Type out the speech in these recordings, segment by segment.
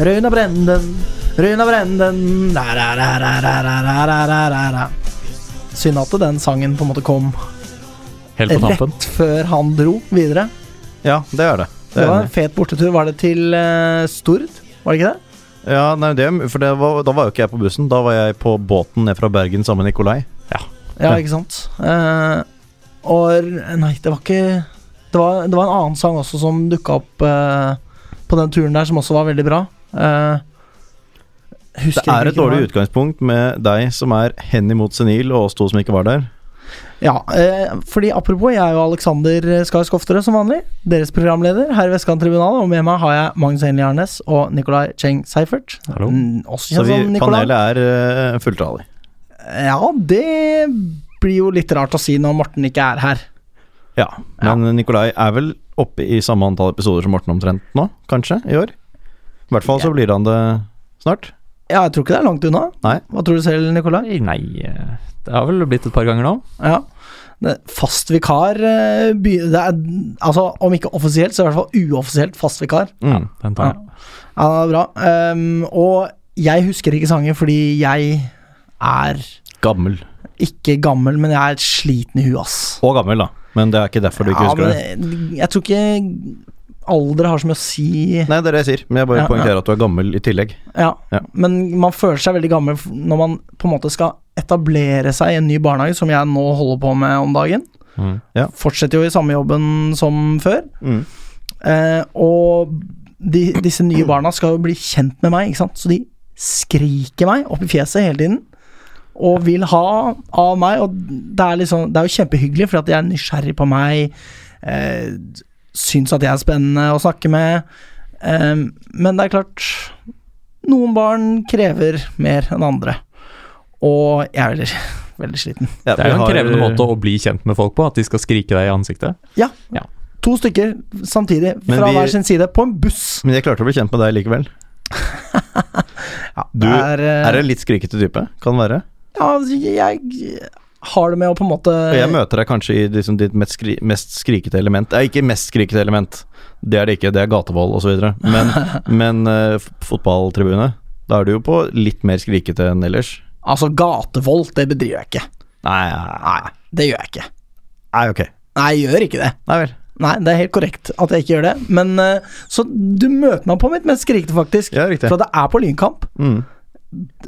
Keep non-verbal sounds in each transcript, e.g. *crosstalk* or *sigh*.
Runa Brenden, Runa Brenden Synd at den sangen på en måte kom Helt på rett før han dro videre. Ja, det er det. Det, det var en fet bortetur. Var det til eh, Stord, var det ikke det? Ja, nei, det, for det var, da var jo ikke jeg på bussen. Da var jeg på båten ned fra Bergen sammen med Nikolai. Ja, ja ikke sant. Eh, og Nei, det var ikke det var, det var, en annen sang også som dukka opp eh, på den turen der, som også var veldig bra. Eh, Det er et dårlig utgangspunkt med deg som er hen imot senil, og oss to som ikke var der. Ja, eh, fordi apropos, jeg er jo Alexander Skar Skofterud som vanlig. Deres programleder her i Vestkanttribunalet. Og med meg har jeg Magnus Henli Arnes og Nikolai Cheng Seifert. Hallo. Mm, Også Så vi, panelet er uh, fulltallig. Ja, det blir jo litt rart å si når Morten ikke er her. Ja, men Nikolai er vel oppe i samme antall episoder som Morten omtrent nå, kanskje, i år? I hvert fall så blir han det snart. Ja, jeg tror ikke det er langt unna. Nei. Hva tror du selv, Nikolai? Nei, eh, det har vel blitt et par ganger nå. Ja. Det, fast vikar eh, det er, Altså, om ikke offisielt, så i hvert fall uoffisielt fast vikar. Mm. Den tar jeg. ja er bra. Um, og jeg husker ikke sangen fordi jeg er Gammel. ikke gammel, men jeg er sliten i huet, ass. Og gammel, da. Men det er ikke derfor du ikke Ja, husker det. men jeg tror ikke alder har så mye å si. Nei, det er det jeg sier, men jeg bare Ja, poengterer at du er gammel i tillegg. Ja, Ja. Men man føler seg veldig gammel når man på en måte skal etablere seg i en ny barnehage, som jeg nå holder på med om dagen. Mm. Fortsetter jo i samme jobben som før. Mm. Eh, og de, disse nye barna skal jo bli kjent med meg, ikke sant? så de skriker meg opp i fjeset hele tiden. Og vil ha av meg, og det er, liksom, det er jo kjempehyggelig, for at de er nysgjerrig på meg. Eh, syns at jeg er spennende å snakke med. Um, men det er klart Noen barn krever mer enn andre. Og jeg er veldig, *laughs* veldig sliten. Ja, Det er jo en har- krevende måte å bli kjent med folk på, at de skal skrike deg i ansiktet. Ja, To stykker samtidig, fra vi- hver sin side, på en buss. Men jeg klarte å bli kjent med deg likevel. *laughs* Ja, Du, er, eh, Er en litt skrikete type? Kan være. Ja, altså, jeg har det med å på en måte jeg møter deg kanskje i liksom ditt mest, skri mest skrikete element. Eh, ikke mest skrikete element, det er det ikke, det er gatevold osv. Men, *laughs* men uh, fotballtribune, da er du jo på litt mer skrikete enn ellers. Altså, gatevold, det bedriver jeg ikke. Nei, nei, Det gjør jeg ikke. nei ok. Nei, jeg gjør ikke det. Nei vel. Nei, det er helt korrekt at jeg ikke gjør det. Men uh, Så du møter meg på mitt mest skrikete, faktisk. Ja, riktig. For det er på lynkamp, Mm.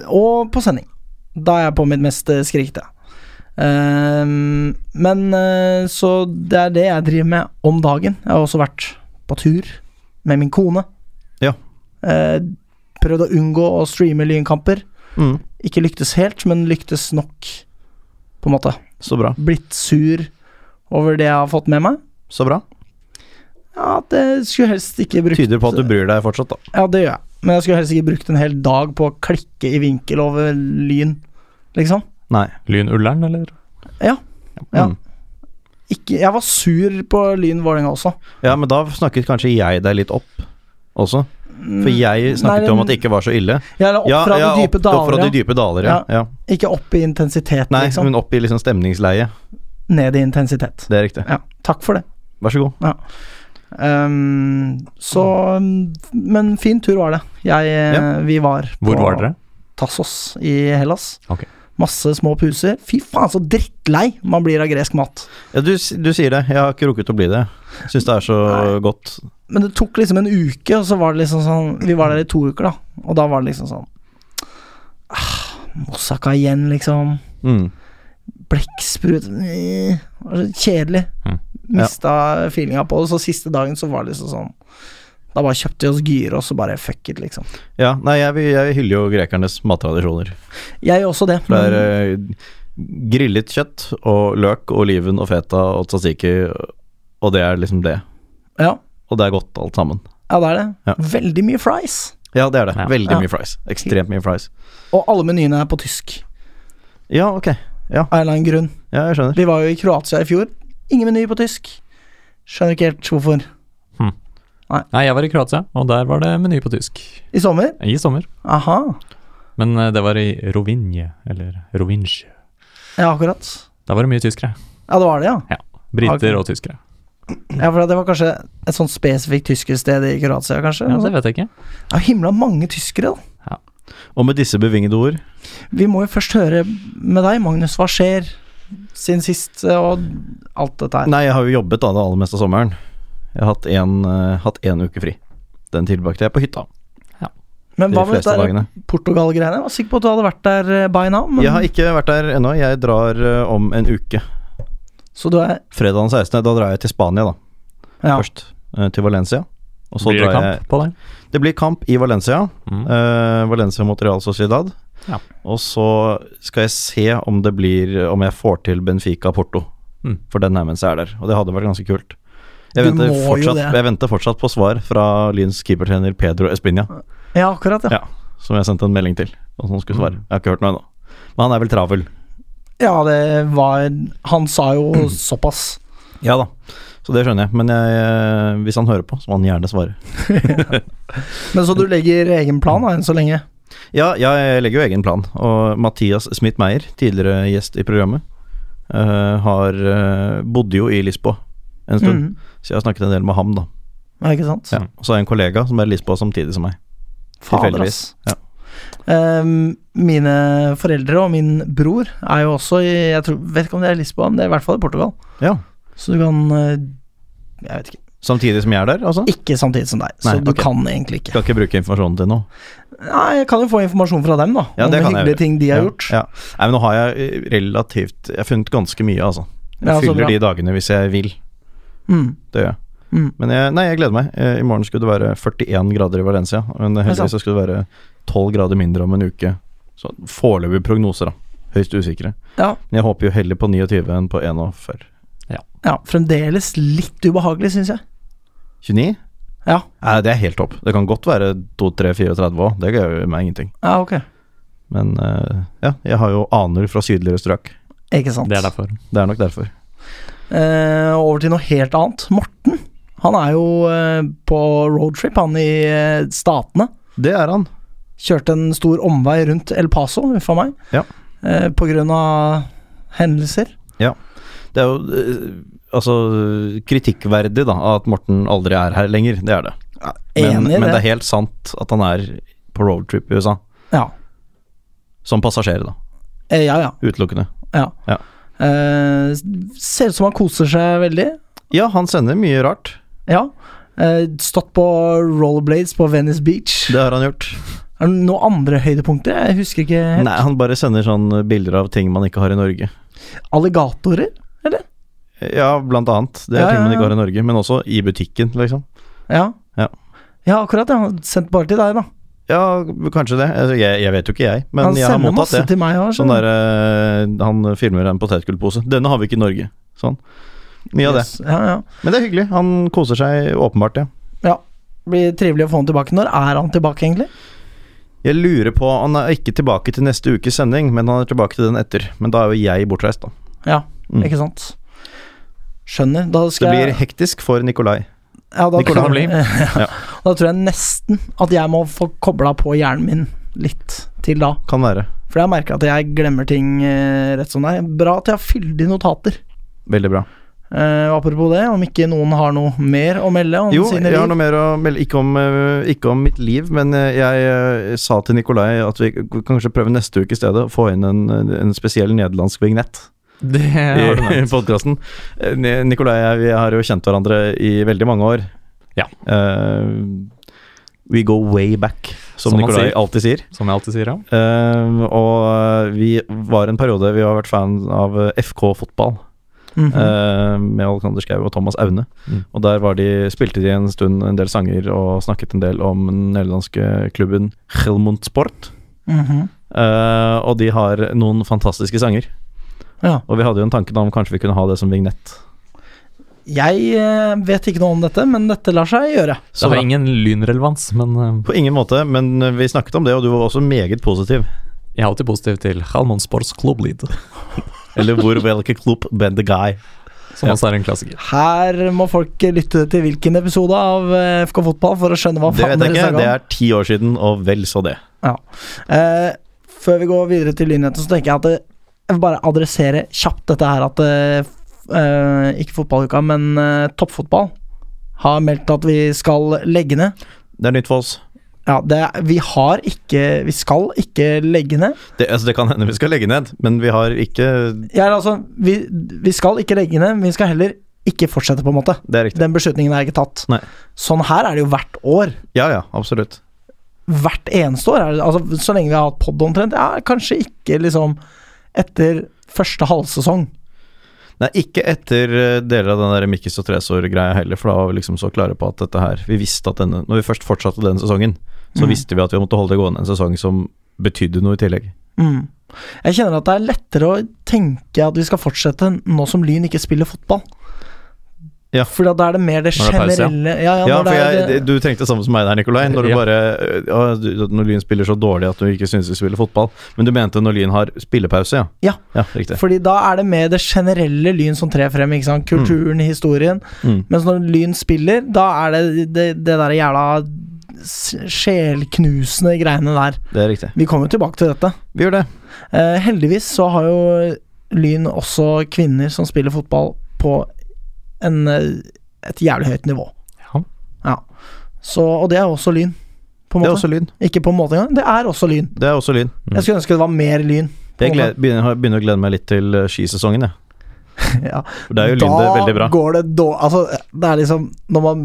og på sending. Da er jeg på mitt mest eh, skrikete. Ehm, men uh, Så det er det jeg driver med om dagen. Jeg har også vært på tur med min kone. Ja. Uh, prøvd å unngå å streame lynkamper. Mm. Ikke lyktes helt, men lyktes nok, på en måte. Så bra. Blitt sur over det jeg har fått med meg. Så bra. Ja, det skulle helst ikke brukt Tyder på at du bryr deg fortsatt, da. Ja, det gjør jeg. Men jeg skulle helst ikke brukt en hel dag på å klikke i vinkel over lyn, liksom. Nei. Lyn Ullern, eller? Ja. Ja. Mm. Ikke, jeg var sur på Lyn Vålerenga også. Ja, men da snakket kanskje jeg deg litt opp også. For jeg snakket jo om at det ikke var så ille. Ja, eller opp Ja, fra ja, de dype opp, opp fra daler, de dype daler, ja. ja. ja. Ikke opp i intensitet, Nei, liksom. men opp i liksom stemningsleie. Ned i intensitet. Det er riktig. Ja, takk for det. Vær så god. Um, så Men fin tur var det. Jeg, Ja. Vi var på Hvor var dere? Tassos i Hellas. Ok. Masse små puser. Fy faen, så drittlei man blir av gresk mat. Ja, du, du sier det. Jeg har ikke rukket å bli det. Syns det er så Nei. godt. Men det tok liksom en uke, og så var det liksom sånn Vi var der i to uker, da. Og da var det liksom sånn ah, Moussaka igjen, liksom. Mm. Blekksprut eh, Kjedelig. Mm. Mista feelinga på det. Så siste dagen så var det liksom sånn Da bare kjøpte vi oss gyre, og så bare fuck it, liksom. Ja, nei, jeg, jeg hyller jo grekernes mattradisjoner. Jeg gjør også det. Det er eh, grillet kjøtt og løk, og oliven og feta og tzatziki, og det er liksom det. ja, Og det er godt alt sammen. ja, det er det. Ja. Veldig mye fries. Ja, det er det. Ja. Veldig Ja. mye fries. Ekstremt mye fries. Og alle menyene er på tysk, Ja, ok. av en eller annen grunn. Ja, jeg skjønner. Vi var jo i Kroatia i fjor. Ingen meny på tysk. Skjønner ikke helt hvorfor. Nei, jeg var i Kroatia, og der var det meny på tysk. I sommer? I sommer. Aha. Men eh, det var i Rovinje, eller Rovinj. Ja, akkurat. Da var det mye tyskere. Ja, det var det, ja. Briter Ok. og tyskere. Ja, for det var kanskje et sånn spesifikt tyskersted i Kroatia, kanskje? Ja, det vet jeg ikke. Det er himla mange tyskere, da. Ja. Og med disse bevingede ord Vi må jo først høre med deg, Magnus. Hva skjer siden sist, og alt dette her? Nei, jeg har jo jobbet da det aller meste av sommeren. Jeg har hatt en, eh, hatt en uke fri. Den tilbrakte jeg på hytta. Men De hva med det dette. Portugal-greiene? Jeg var sikker på at du hadde vært der eh, by now. Men, Jeg har ikke vært der ennå. Jeg drar eh, om en uke. Så du er Fredag den 16. Da drar jeg til Spania, da. Ja. Først. Til Valencia. Og så Blir det drar kamp jeg på deg? Det blir kamp i Valencia. Mm. Uh, Valencia mot Real Sociedad. Ja. Og så skal jeg se om det blir Om jeg får til Benfica Porto. Mm. For den nærmeste jeg er der. Og det hadde vært ganske kult. Jeg venter, fortsatt, jeg venter fortsatt på svar fra Lyns keepertrener Pedro Espinia. ja, akkurat, ja. Ja. som jeg sendte en melding til. Og som skulle svare. Mm. Jeg har ikke hørt noe ennå. Men han er vel travel. Ja, det var Han sa jo *clears throat* såpass. Ja da. Så det skjønner jeg. Men jeg, eh, hvis han hører på, så må han gjerne svare. *laughs* Men så du legger egen plan da, enn så lenge? Ja, ja, jeg legger jo egen plan. Og Mathias Smith Meyer, tidligere gjest i programmet, uh, har uh, bodde jo i Lisboa en stund. Mhm. Så jeg har snakket en del med ham, da. Ja, ikke sant? Ja. Og så har jeg en kollega som er i Lisboa samtidig som meg. Tilfeldigvis. Ja. Um, mine foreldre og min bror er jo også i Jeg tror, vet ikke om det er Lisboa, men det er i hvert fall i Portugal. ja. Så du kan eh, Jeg vet ikke. Samtidig som jeg er der, altså? Ikke samtidig som deg, så du okay. kan egentlig ikke. Skal ikke bruke informasjonen til noe. Nei, jeg kan jo få informasjon fra dem, da. Ja, om hyggelige ting de har ja. gjort. Ja. Nei, men nå har jeg relativt Jeg har funnet ganske mye, altså. Jeg fyller de dagene hvis jeg vil. Mm. Det gjør jeg. Mm. Men jeg, nei, jeg gleder meg. Eh, I morgen skulle det være 41 grader i Valencia. Men heldigvis så skulle det være 12 grader mindre om en uke. Så foreløpige prognoser, da. Høyst usikre. Ja. Men jeg håper jo heller på 29 enn på 41. ja, fremdeles litt ubehagelig, syns jeg. 29? Ja. Nei, det er helt topp. Det kan godt være 2-3-34 òg. Det gjør meg ingenting. Ja, ok. Men eh, ja, jeg har jo aner fra sydligere strøk. Ikke sant. Det er derfor. Det er nok derfor. Eh, over til noe helt annet. Morten. Han er jo eh, på roadtrip, han i eh, Statene. Det er han. Kjørte en stor omvei rundt El Paso, a meg. Ja. Eh, på grunn av hendelser. Ja. Det er jo altså kritikkverdig da at Morten aldri er her lenger. Det er det. Men, Enig men det er helt sant at han er på roadtrip i USA. Ja. Som passasjer, da. Eh, ja, ja. Utelukkende. ja. Ja. Eh, ser ut som han koser seg veldig. Ja, han sender mye rart. Ja. Eh, stått på rollerblades på Venice Beach. Det har han gjort. Er det noen andre høydepunkter? Jeg husker ikke helt. Nei, han bare sender sånn bilder av ting man ikke har i Norge. Alligatorer? eller? Ja, blant annet. Det er Ja, ting man ikke har i Norge, men også i butikken, liksom. Ja. Ja. Ja, akkurat. Ja. Sendt bare til deg, da. Ja, kanskje det. Altså, jeg, jeg vet jo ikke, jeg. Men han jeg har mottatt det. til meg også, Sånn der, uh, Han filmer en potetgullpose. Denne har vi ikke i Norge. Sånn. Mye av det. Ja, ja. Men det er hyggelig. Han koser seg åpenbart, ja. ja. Blir trivelig å få han tilbake. Når er han tilbake, egentlig? Jeg lurer på Han er ikke tilbake til neste ukes sending, men han er tilbake til den etter. Men da er jo jeg bortreist, da. Ja, Mm. ikke sant. Skjønner. Da skal Det blir hektisk for Nikolai. Ja, da, tror, Bli. *laughs* ja. da tror jeg nesten at jeg må få kobla på hjernen min litt til da. Kan være. For jeg merker at jeg glemmer ting eh, rett som det er. Bra at jeg har fyldig notater. Veldig bra. Uh, apropos det, om ikke noen har noe mer å melde om Jo, sine jeg har noe mer å melde. Ikke om, eh, ikke om mitt liv, men jeg eh, sa til Nikolai at vi kanskje prøve neste uke i stedet å få inn en, en spesiell nederlandsk vignett Det *laughs* har du i podkasten. Nikolai og jeg vi har jo kjent hverandre i veldig mange år. Ja. Uh, we go way back, som, Som Nikolai sier. alltid sier. Som jeg alltid sier, ja. Uh, og vi var en periode vi har vært fan av eh, FK fotball. Mm -hmm. uh, med Alexander Schou og Thomas Aune. Mm. Og der var de, spilte de en stund en del sanger og snakket en del om den nederlandske klubben Helmond Sport. -hmm. uh, og de har noen fantastiske sanger. Ja. Og vi hadde jo en tanke om kanskje vi kunne ha det som vignett. Jeg eh, vet ikke noe om dette, men dette lar seg gjøre. Det har ingen lynrelevans, men eh, På ingen måte, men eh, vi snakket om det, og du var også meget positiv. jeg er alltid positiv til Halmon Sports Klubblead, *laughs* Eller hvor hvilke klubb ben the guy. som Ja. også er en klassiker. Her må folk lytte til hvilken episode av FK Fotball for å skjønne hva Det faen dere snakker om. det er ti år siden, og vel så det. Eh, før vi går videre til lynheten, så tenker jeg at det, jeg vil bare adressere kjapt dette her at eh, ikke fotballuka, men uh, toppfotball, har meldt at vi skal legge ned. Det er nytt for oss. Ja, det, vi har ikke Vi skal ikke legge ned. Det, altså, det kan hende vi skal legge ned, men vi har ikke Ja, altså, vi, vi skal ikke legge ned, men vi skal heller ikke fortsette, på en måte. Det er riktig. Den beslutningen er ikke tatt. Nei. Sånn her er det jo hvert år. Ja, ja, absolutt. Hvert eneste år. Det, altså, så lenge vi har hatt pod omtrent. Ja, kanskje ikke liksom etter første halvsesong. Nei, ikke etter eh, deler av den der Mikkis og Tresor-greia heller, for da var vi liksom så klare på at dette her Vi visste at denne Når vi først fortsatte den sesongen, så Mm. visste vi at vi måtte holde det gående en sesong som betydde noe i tillegg. Mm. Jeg kjenner at det er lettere å tenke at vi skal fortsette nå som Lyn ikke spiller fotball. Ja. For da er det mer det Når det er pause, ja. generelle Ja, ja, Ja, for jeg, det- du tenkte det samme som meg der, Nikolai. Når du Ja. bare ja, du- Når Lyn spiller så dårlig at du ikke synes de spiller fotball. Men du mente når Lyn har spillepause, ja? Ja. ja. Fordi da er det mer det generelle Lyn som trer frem. Ikke sant? Kulturen, historien. Mm. Mens når Lyn spiller, da er det det, det der jævla sjelknusende greiene der. Det er riktig. Vi kommer tilbake til dette. Vi gjør det. Eh, heldigvis så har jo Lyn også kvinner som spiller fotball på en, eh, et jævlig høyt nivå. Ja. Ja. Så, og det er også Lyn, på en Det er også Lyn. Ikke på en måte engang, det er også Lyn. Det er også Lyn. Jeg skulle ønske det var mer Lyn. Jeg en gled, begynner, begynner å glede meg litt til eh, skisesongen, jeg. *laughs* ja. For det er jo Lyn det veldig bra. Da går det dårlig Altså, det er liksom Når man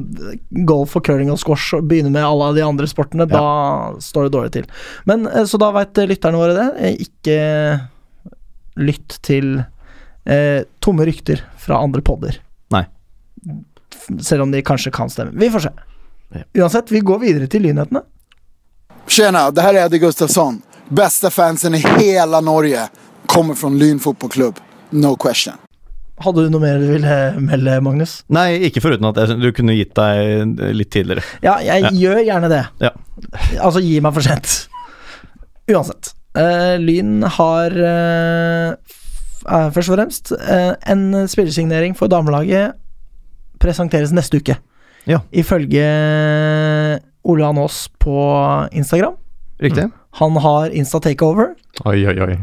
golf og curling og squash og begynner med alle de andre sportene, da står det dårlig til. Men eh, Så da veit lytterne våre det. Eh, Ikke lytt til eh, tomme rykter fra andre podder. Selv om de kanskje kan stemme. Vi får se. Uansett, vi går videre til lynhetene. Tjena, det her er Eddie Gustafsson. Beste fansen i hele Norge kommer fra Lyn fotballklubb. No question. Hadde du noe mer du ville melde, Magnus? Nei, ikke foruten at jeg, du kunne gitt deg litt tidligere. Ja, jeg Ja. gjør gjerne det. Ja. Altså, gi meg for sent. Uansett. Uh, Lyn har uh, f- eh, først og fremst uh, en spillersignering for damelaget presenteres neste uke. Ja. Ifølge Ole Anås på Instagram. Riktig? Han har Insta Takeover Oi, oi, oi.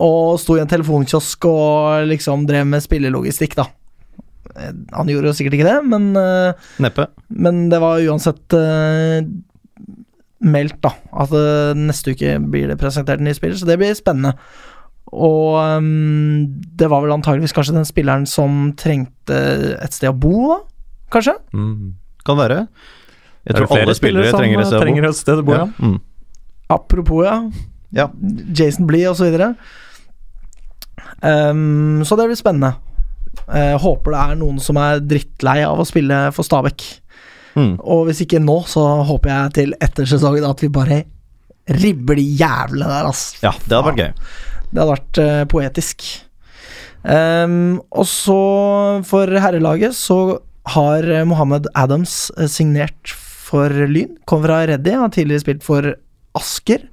og sto i en telefonkiosk og liksom drev med spillelogistikk, da. Eh, Han gjorde jo sikkert ikke det, men eh, Neppe. men det var uansett uh, meldt, da, at eh, neste uke blir det presentert en ny spiller, så det blir spennende. Og um, det var vel antageligvis kanskje den spilleren som trengte et sted å bo, da? Kanskje? Mm. Kan være. Jeg tror alle spillere som, trenger et sted å bo. trenger et sted å bo. Ja. Ja. Mm. Apropos, ja. Ja. Jason Blee og så videre. Um, så det blir spennende. Uh, håper det er noen som er drittlei av å spille for Stabæk. Mm. Og hvis ikke nå, så håper jeg til etter sesongen at vi bare ribber de jævlene der, ass. ja, det hadde vært gøy. Det hadde vært eh, poetisk. Um, og så, for herrelaget, så har Mohammed Adams eh, signert for Lyn. Kom fra Reddy, har tidligere spilt for Asker.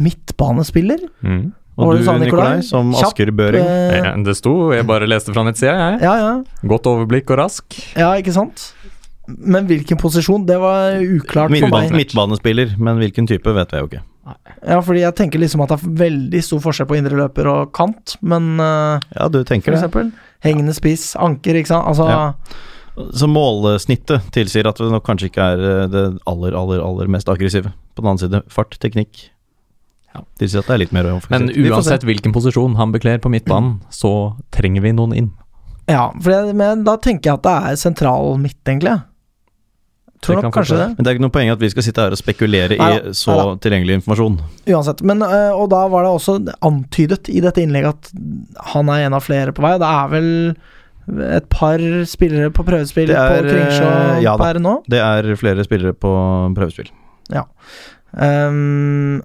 Midtbanespiller. Mm. Og du, sa, Nikolai? Nikolai, som Kjapp, Asker Børing. Eh, Eh, Det sto, jeg bare leste fra nettsida, jeg. ja, ja, Godt overblikk og rask. ja, ikke sant? Men hvilken posisjon? Det var uklart for meg. midtbanespiller, men hvilken type vet jeg jo ikke. Ja, fordi jeg tenker liksom at det er veldig stor forskjell på indre løper og kant, men eh, Ja, du for eksempel, det. hengende spiss, anker, ikke sant? Altså Ja. Så målsnittet tilsier at det nok kanskje ikke er eh, det aller, aller, aller mest aggressive. På den annen side, fart, teknikk Ja. tilsier at det er litt mer. Men Vi får se. uansett hvilken posisjon han bekler på midtbanen, så trenger vi noen inn. Ja, for det, men da tenker jeg at det er sentral midt, egentlig. Tror nok kanskje det. Men det er ikke noe poeng at vi skal sitte her og spekulere i så tilgjengelig informasjon. Uansett. Men, øh, og da var det også antydet i dette innlegget at han er en av flere på vei. Det er vel et par spillere på prøvespill er, på Kringsjå eh, ja per nå. Det er flere spillere på prøvespill. Ehm,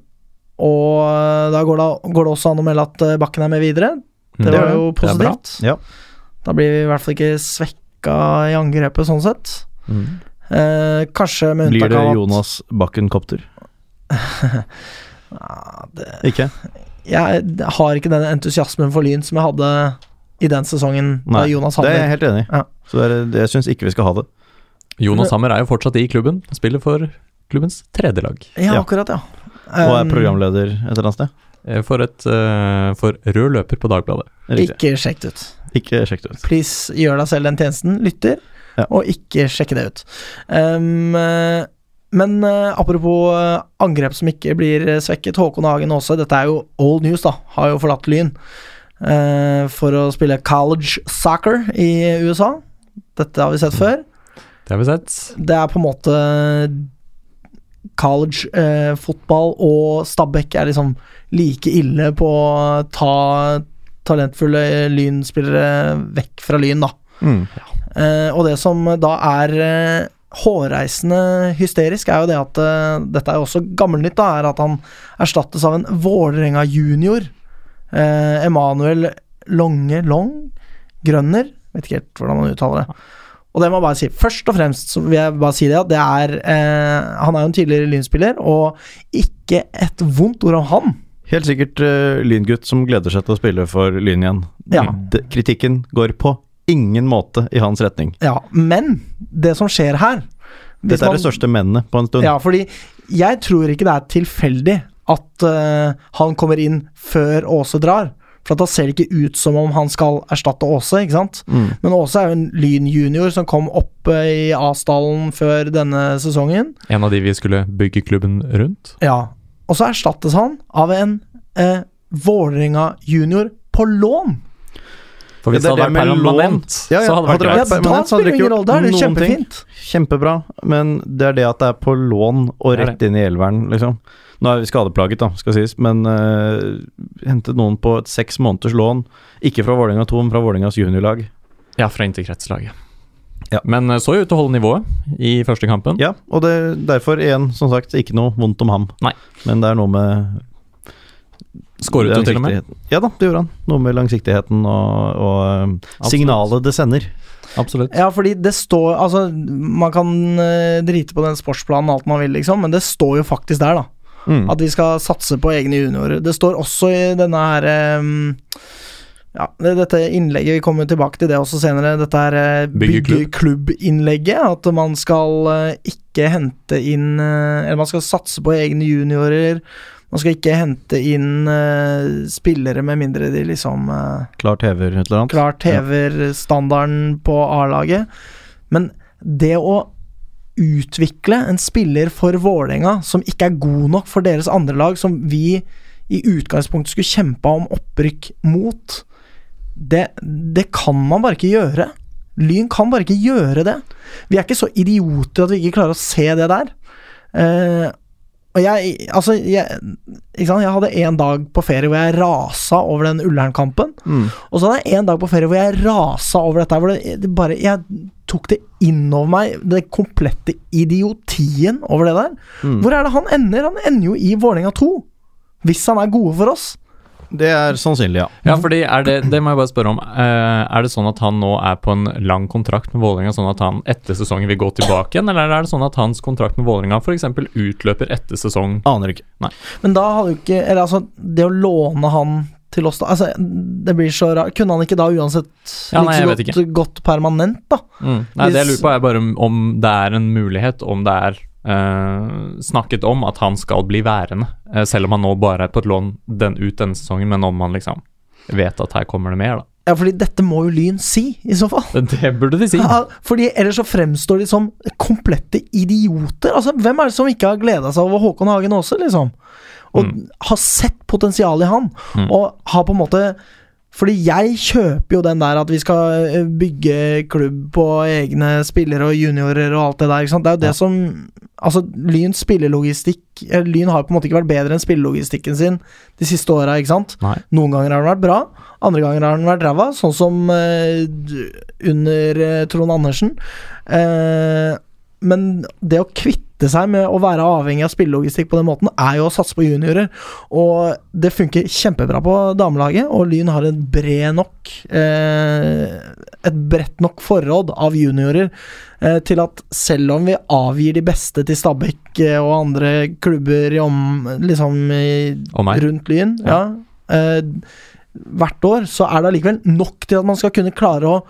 og da går det, går det også an å melde at øh, Bakken er med videre. Det Mm. var jo Det er bra. positivt. Ja. Da blir vi i hvert fall ikke svekka i angrepet, sånn sett. Eh, kanskje med Blir unntak det av at Jonas Bakken Kopter? *laughs* Ja, det, Ikke? jeg har ikke den entusiasmen for Lyn som jeg hadde i den sesongen da Jonas Hammer det er jeg helt enig i. Ja. Så det er, det- jeg syns ikke vi skal ha det. Jonas Hammer er jo fortsatt i klubben. Spiller for klubbens tredje lag. Ja, Ja. akkurat, ja. Og er Um, programleder et eller annet sted. eh, for, et, eh, for rød løper på Dagbladet. Riktig. Ikke sjekk det ut. Ikke sjekk det ut. Please, gjør deg selv den tjenesten. Lytter, Ja. og ikke sjekke det ut. Um, men uh, apropos eh, angrep som ikke blir svekket. Håkon Hagen også. Dette er jo old news, da. Har jo forlatt Lyn for å spille college soccer i USA. Dette har vi sett før. Det har vi sett. Det er på en måte college eh, fotball og Stabæk er liksom like ille på å ta talentfulle lynspillere vekk fra Lyn, da. Mm. Eh, og det som da er eh, hårreisende hysterisk, er jo det at eh, Dette er jo også gammelnytt, da, er at han erstattes av en Vålerenga junior. Eh, Emanuel Longe Long Grønner. Vet ikke helt hvordan man uttaler det. Og det må jeg bare si. Først og fremst så vil jeg bare si det at det er eh, Han er jo en tidligere Lynspiller, og ikke et vondt ord om han. Helt sikkert uh, lyngutt som gleder seg til å spille for Lyn igjen. Ja. Kritikken går på ingen måte i hans retning. Ja, men det som skjer her hvis Dette er man- det største mennet på en stund. Ja, fordi jeg tror ikke det er tilfeldig at uh, han kommer inn før Åse drar. For at da ser det ikke ut som om han skal erstatte Åse, ikke sant. Mm. Men Åse er jo en Lyn junior som kom opp eh, i Asdalen før denne sesongen. En av de vi skulle bygge klubben rundt. Ja, Og så erstattes han av en eh, Vålerenga junior på lån. For hvis Ja, det det hadde vært permanent, Ja, ja, så hadde det hadde vært det greit. da så hadde spiller det ingen rolle. Da er det noen ting. Kjempebra, men det er det at det er på lån og rett inn i elveren, liksom. Nå er vi skadeplaget, da, skal sies, men uh, hentet noen på et seks måneders lån. Ikke fra Vålerenga 2, men fra Vålerengas juniorlag. Ja, fra interkretslaget. Ja. Men eh, så jo ut til å holde nivået i første kampen. Ja, og det, derfor igjen, som sagt, ikke noe vondt om ham. Nei. Men det er noe med Skåret jo til og med. Ja da, det gjorde han. Noe med langsiktigheten og, og um, signalet det sender. Absolutt. Ja, fordi det står Altså, man kan eh, drite på den sportsplanen alt man vil, liksom, men det står jo faktisk der, da. Mm. At vi skal satse på egne juniorer. Det står også i denne her um, ja, dette innlegget, vi kommer tilbake til det også senere, dette her eh, byggeklubb-innlegget. At man skal eh, ikke hente inn Eller man skal satse på egne juniorer. Man skal ikke hente inn uh, spillere med mindre de liksom uh, Klart hever et eller annet. klart hever standarden på A-laget. Men det å utvikle en spiller for Vålerenga som ikke er god nok for deres andre lag, som vi i utgangspunktet skulle kjempa om opprykk mot, det, det kan man bare ikke gjøre. Lyn kan bare ikke gjøre det. Vi er ikke så idioter at vi ikke klarer å se det der. Eh, og jeg Altså, jeg, jeg hadde en dag på ferie hvor jeg rasa over den Ullern-kampen. Mm. Og så hadde jeg en dag på ferie hvor jeg rasa over dette. Hvor det, det bare, jeg tok det innover meg, det komplette idiotien over det der. Mm. Hvor er det han ender? Han ender jo i Vålerenga 2. Hvis han er gode for oss. Det er sannsynlig, ja. Ja, fordi er det, det må jeg bare spørre om. Eh, er det sånn at han nå er på en lang kontrakt med Vålerenga, sånn at han etter sesongen vil gå tilbake igjen, eller er det sånn at hans kontrakt med Vålerenga f.eks. utløper etter sesong Aner ikke. Men da hadde jo ikke Eller altså, det å låne han til oss da Altså, det blir så rart. Kunne han ikke da uansett Ja, nei, like så godt gått permanent, da? mm. Nei, det jeg lurer på er bare om, om det er en mulighet, om det er snakket om at han skal bli værende, eh, selv om han nå bare er på et lån den, ut denne sesongen, men om han liksom vet at her kommer det mer, da. Ja, fordi dette må jo Lyn si, i så fall. Det burde de si. Ja, fordi ellers så fremstår de som komplette idioter. Altså, Hvem er det som ikke har gleda seg over Håkon Hagen Aase, liksom? Og Mm. har sett potensial i han, Mm. og har på en måte Fordi jeg kjøper jo den der at vi skal eh, bygge klubb på egne spillere og juniorer og alt det der. ikke sant? Det er jo det Ja. som Altså, Lyns spillelogistikk eh, Lyn har på en måte ikke vært bedre enn spillelogistikken sin de siste åra, ikke sant? Nei. Noen ganger har den vært bra, andre ganger har den vært ræva, sånn som uh, under uh, Trond Andersen. Eh, men det å kvitte seg med å være avhengig av spillelogistikk på den måten, er jo å satse på juniorer. Og det funker kjempebra på damelaget, og Lyn har en bred nok eh, Et bredt nok forråd av juniorer eh, til at selv om vi avgir de beste til Stabæk eh, og andre klubber i om, liksom i, rundt Lyn, ja. eh, hvert år, så er det allikevel nok til at man skal kunne klare å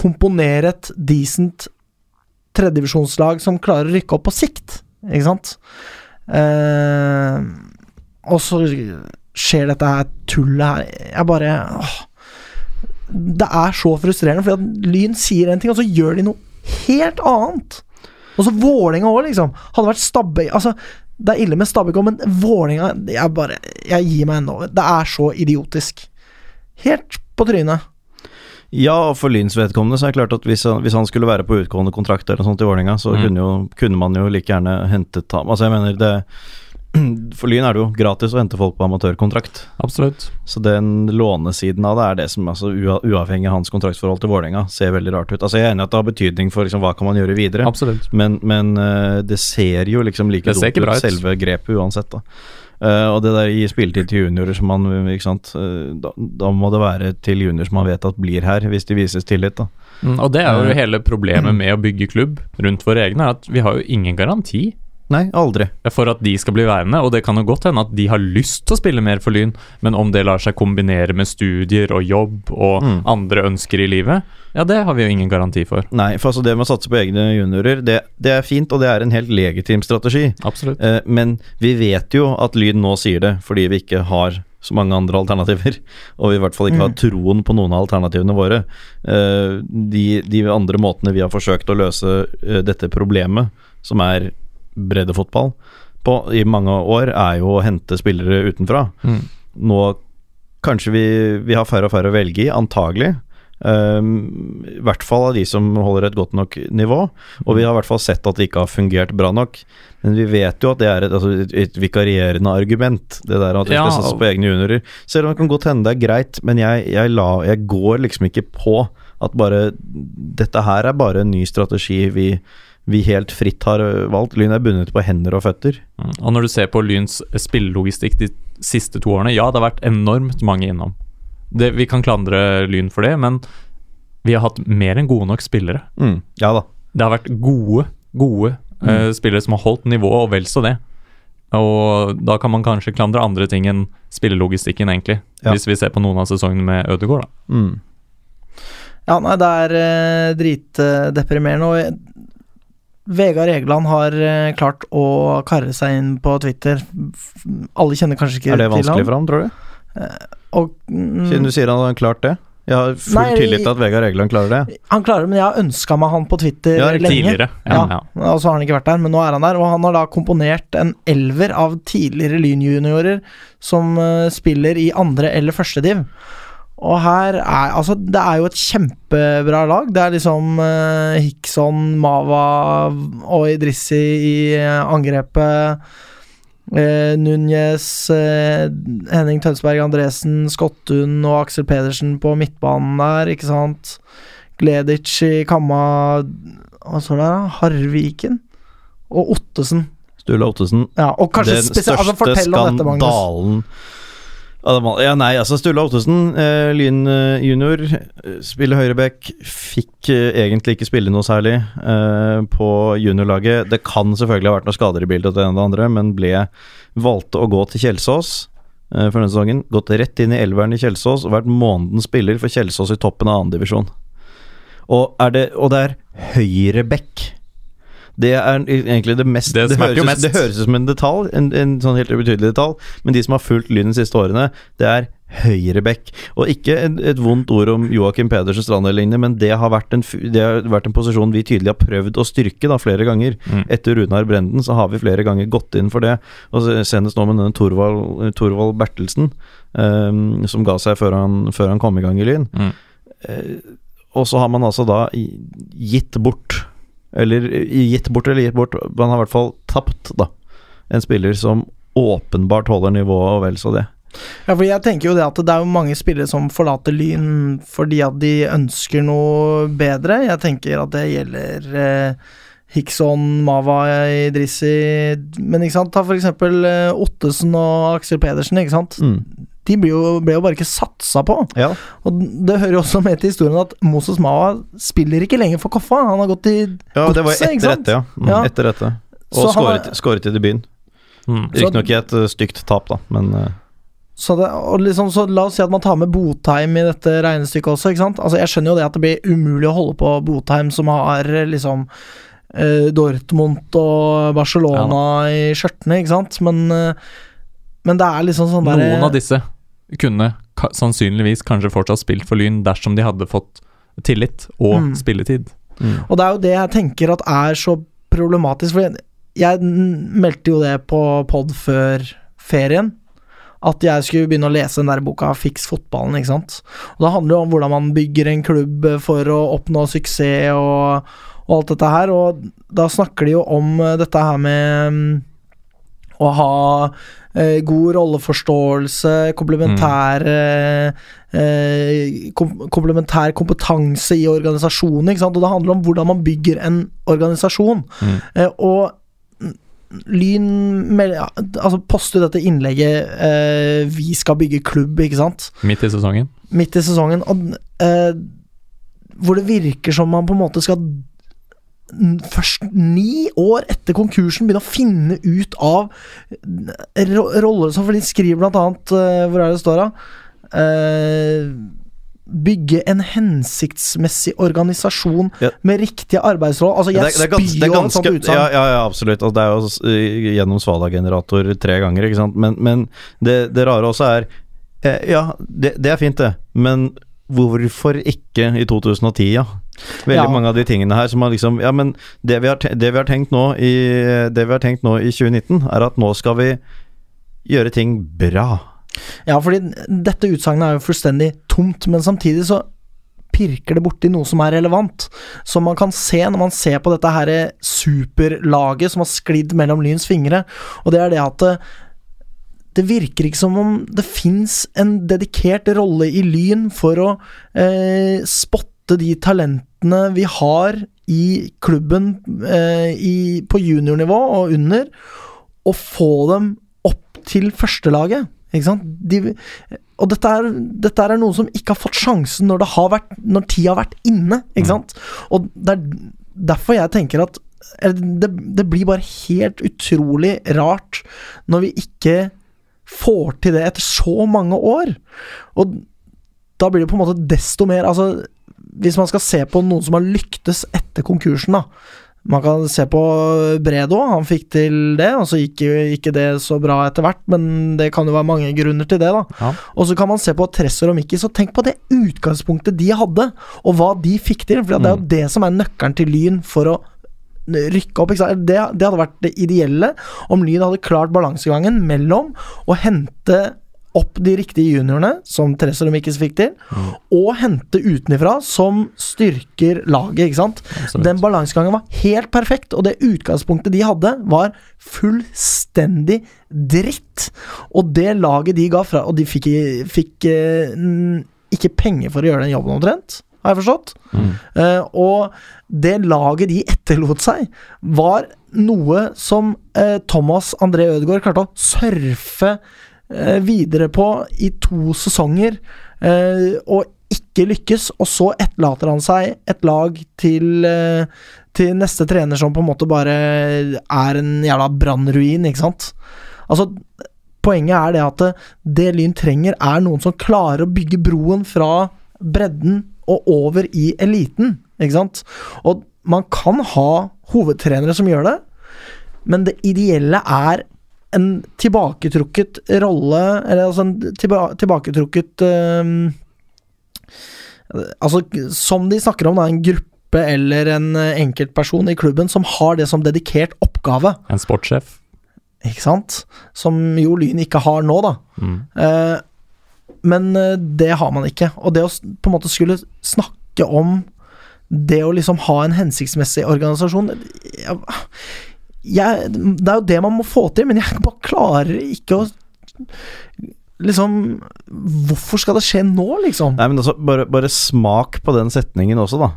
komponere et decent tredjedivisjonslag som klarer å rykke opp på sikt, ikke sant? Eh, og så skjer dette her tullet her. Jeg bare åh. Det er så frustrerende, fordi at Lyn sier en ting, og så gjør de noe helt annet. Og så Vålerenga òg, liksom. Hadde vært stabbe... Altså, det er ille med Stabæk òg, men Vålerenga Jeg bare Jeg gir meg ennå. Det er så idiotisk. Helt på trynet. Ja, og for Lyns vedkommende så er det klart at hvis han, hvis han skulle være på utgående kontrakt eller sånt i Vålerenga, så Mm. kunne, jo, kunne man jo like gjerne hentet ham Altså, jeg mener det *clears throat* For Lyn er det jo gratis å hente folk på amatørkontrakt. Absolutt. Så den lånesiden av det er det som, altså uavhengig av hans kontraktsforhold til Vålerenga, ser veldig rart ut. Altså Jeg er enig i at det har betydning for liksom, hva kan man gjøre videre, Absolutt. men, men eh, det ser jo liksom like dumt ut, ut. selve grepet uansett, da. Eh, og det der gi spilletid til juniorer som man Ikke sant. Eh, da, da må det være til junior som man vet at blir her, hvis de vises tillit, da. Mm, og det er jo Eh. hele problemet med å bygge klubb rundt våre egne, er at vi har jo ingen garanti Nei, aldri. for at de skal bli værende, og det kan jo godt hende at de har lyst til å spille mer for Lyn, men om det lar seg kombinere med studier og jobb og Mm. andre ønsker i livet, ja, det har vi jo ingen garanti for. Nei, for altså det med å satse på egne juniorer, det, det er fint, og det er en helt legitim strategi. Absolutt. Eh, men vi vet jo at Lyn nå sier det fordi vi ikke har så mange andre alternativer, *laughs* og vi i hvert fall ikke har troen på noen av alternativene våre. Eh, de, de andre måtene vi har forsøkt å løse eh, dette problemet, som er breddefotball, på i mange år, er jo å hente spillere utenfra. Mm. Nå kanskje vi, vi har færre og færre å velge i, antagelig. Um, I hvert fall av de som holder et godt nok nivå. Og vi har i hvert fall sett at det ikke har fungert bra nok. Men vi vet jo at det er et, altså et, et vikarierende argument, det der at vi Ja, skal satse på egne juniorer. Selv om det kan godt hende det er greit, men jeg, jeg, la, jeg går liksom ikke på at bare Dette her er bare en ny strategi vi, vi helt fritt har valgt. Lyn er bundet på hender og føtter. Mm. Og når du ser på Lyns spillelogistikk de siste to årene, ja, det har vært enormt mange innom. Det, vi kan klandre Lyn for det, men vi har hatt mer enn gode nok spillere. Mm, ja da. Det har vært gode, gode eh, spillere som har holdt nivået, og vel så det. Og da kan man kanskje klandre andre ting enn spillelogistikken, egentlig. Ja. Hvis vi ser på noen av sesongene med Ødegaard, da. Mm. Ja, nei, det er uh, dritdeprimerende. Og Vegard Egeland har eh, klart å karre seg inn på Twitter. Alle kjenner kanskje ikke til ham. Er det vanskelig ham. for ham, tror du? Og, mm, Siden du sier han har klart det? Jeg har full Nei, tillit til at Vegard Egeland klarer det. Han klarer det, men jeg har ønska meg han på Twitter Ja, lenge. Tidligere. Ja, Ja, ja. Og så har han ikke vært der, men nå er han der. Og han har da komponert en elver av tidligere Lyn-juniorer som uh, spiller i andre eller første div. Og her er Altså, det er jo et kjempebra lag. Det er liksom uh, Hickson, Mava og Idrissi i uh, angrepet. Uh, Núñez, eh, Henning Tønsberg Andresen, Skottun og Aksel Pedersen på midtbanen der, ikke sant? Gledic i Kamma Hva står det der, da? Harviken? Og Ottesen. Sturla Ottesen. Ja, og kanskje Den største altså, største dette, skandalen Ja, nei, altså Sturla Ottesen, eh, Lyn eh, junior, eh, spiller høyreback. Fikk eh, egentlig ikke spille noe særlig eh, på juniorlaget. Det kan selvfølgelig ha vært noen skader i bildet det ene og det andre, men ble valgte å gå til Kjelsås eh, for denne sesongen. Gått rett inn i elveren i Kjelsås og vært månedens spiller for Kjelsås i toppen av andredivisjon. Og, er det- og det er høyreback. Det er egentlig det mest Det høres, jo ut- mest. Det høres ut som en detalj, en, en sånn helt ubetydelig detalj, men de som har fulgt Lyn de siste årene, det er høyrebekk. Og ikke et, et vondt ord om Joakim Pedersen Strand eller lignende, men det har, en, det har vært en posisjon vi tydelig har prøvd å styrke da flere ganger. Mm. Etter Runar Brenden så har vi flere ganger gått inn for det. Og senest nå med denne Torvald, Torvald Bertelsen, um, som ga seg før han, før han kom i gang i Lyn. Mm. Uh, og så har man altså da gitt bort Eller gitt bort eller gitt bort Man har i hvert fall tapt, da. En spiller som åpenbart holder nivået, og vel så det. Ja, for jeg tenker jo det at det er jo mange spillere som forlater Lyn fordi at de ønsker noe bedre. Jeg tenker at det gjelder eh, Hickson, Mava, Idrissi Men ikke sant, ta for eksempel eh, Ottesen og Aksel Pedersen, ikke sant. Mm. De ble jo, ble jo bare ikke satsa på. Ja. Og det hører jo også med til historien at Moses Mawa spiller ikke lenger for Koffa. Han har gått i ja, det var etter sant? dette, ja. Mm, Ja. Etter dette. Og skåret, skåret i debuten. Mm. Riktignok i et uh, stygt tap, da, men uh, Så, det, og liksom, så la oss si at man tar med Botheim i dette regnestykket også, ikke sant. Altså, jeg skjønner jo det at det blir umulig å holde på Botheim, som har eh, liksom uh, Dortmund og Barcelona i skjørtene, ikke sant. Men eh, men det er liksom sånn derre Noen av disse kunne ka sannsynligvis kanskje fortsatt spilt for Lyn dersom de hadde fått tillit og Mm. spilletid. Og det er jo det jeg tenker at er så problematisk. For jeg, jeg meldte jo det på pod før ferien. At jeg skulle begynne å lese den der boka 'Fiks fotballen'. ikke sant? Og Det handler jo om hvordan man bygger en klubb for å oppnå suksess og, og alt dette her. Og da snakker de jo om dette her med mm, å ha god rolleforståelse, komplementær mm. eh, kom, komplementær kompetanse i organisasjonen. Og det handler om hvordan man bygger en organisasjon. Mm. Eh, og Lyn altså poster dette innlegget eh, 'Vi skal bygge klubb', ikke sant? Midt i sesongen. Midt i sesongen. Og, eh, hvor det virker som man på en måte skal Først ni år etter konkursen begynne å finne ut av roller som For de skriver blant annet eh, Hvor er det det står, da? Eh, bygge en hensiktsmessig organisasjon Ja. med riktige arbeidsråd. Altså, jeg Det det spyr jo et sånt utsagn. Ja, ja, ja, absolutt. Altså, det er jo gjennom Svala-generator tre ganger, ikke sant. Men, men det, det rare også er eh, Ja, det, det er fint, det. Men hvorfor ikke i 2010, ja? Veldig Ja. mange av de tingene her som har liksom Ja, men det vi har, det vi har tenkt nå i Det vi har tenkt nå i 2019, er at nå skal vi gjøre ting bra. Ja, fordi dette utsagnet er jo fullstendig tomt, men samtidig så pirker det borti noe som er relevant. Som man kan se når man ser på dette her superlaget som har sklidd mellom Lyns fingre, og det er det at det, virker ikke som om det fins en dedikert rolle i Lyn for å eh, spotte de talentene vi har i klubben eh, i, på juniornivå og under, og få dem opp til førstelaget. Ikke sant? De, og dette er, dette er noe som ikke har fått sjansen når, det har vært, når tida har vært inne. Ikke sant? Og det er derfor jeg tenker at det, det blir bare helt utrolig rart når vi ikke får til det etter så mange år. Og da blir det på en måte desto mer Altså, hvis man skal se på noen som har lyktes etter konkursen, da. Man kan se på Bredo, han fikk til det, og så gikk jo ikke det så bra etter hvert, men det kan jo være mange grunner til det, da. Ja. Og så kan man se på Tressor og Mikki, så tenk på det utgangspunktet de hadde, og hva de fikk til, for det er jo det som er nøkkelen til Lyn for å rykke opp. Det, det hadde vært det ideelle om Lyn hadde klart balansegangen mellom å hente opp de riktige juniorene, som Therese og Mikkis fikk til, og hente utenifra, som styrker laget, ikke sant. Absolutt. Den balansegangen var helt perfekt, og det utgangspunktet de hadde, var fullstendig dritt. Og det laget de ga fra Og de fikk, fikk eh, ikke penger for å gjøre den jobben, omtrent, har jeg forstått. Mm. Eh, og det laget de etterlot seg, var noe som eh, Thomas André Ødegaard klarte å surfe eh, videre på i to sesonger, eh, og ikke lykkes. Og så etterlater han seg et lag til, til neste trener som på en måte bare er en jævla brannruin, ikke sant. Altså, poenget er det at det, det Lyn trenger, er noen som klarer å bygge broen fra bredden og over i eliten, ikke sant. Og man kan ha hovedtrenere som gjør det, men det ideelle er en tilbaketrukket rolle, eller altså en tilba tilbaketrukket um, Altså, som de snakker om, da, en gruppe eller en enkeltperson i klubben som har det som dedikert oppgave, En sportssjef. ikke sant? Som jo Lyn ikke har nå, da. Mm. Eh, men eh, det har man ikke. Og det å på en måte skulle snakke om det å liksom ha en hensiktsmessig organisasjon jeg, jeg, Det er jo det man må få til, men jeg bare klarer ikke å Liksom Hvorfor skal det skje nå, liksom? Nei, men altså, bare, bare smak på den setningen også, da.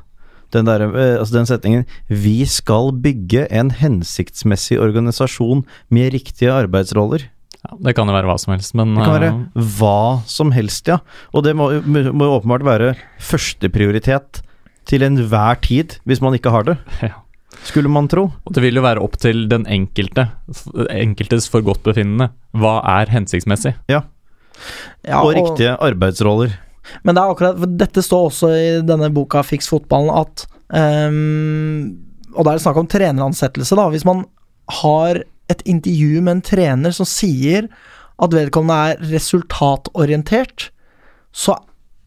Den, der, eh, altså den setningen 'Vi skal bygge en hensiktsmessig organisasjon med riktige arbeidsroller'. Ja, det kan jo være hva som helst, men Det kan være eh, hva som helst, ja. Og det må, må jo åpenbart være førsteprioritet til enhver tid, hvis man ikke har det. *laughs* Ja. Skulle man tro. Og det vil jo være opp til den enkelte, enkeltes forgodtbefinnende. Hva er hensiktsmessig? Ja, og riktige arbeidsroller. Men det er akkurat for Dette står også i denne boka Fiks fotballen at um, Og da er det snakk om treneransettelse, da. Hvis man har et intervju med en trener som sier at vedkommende er resultatorientert, så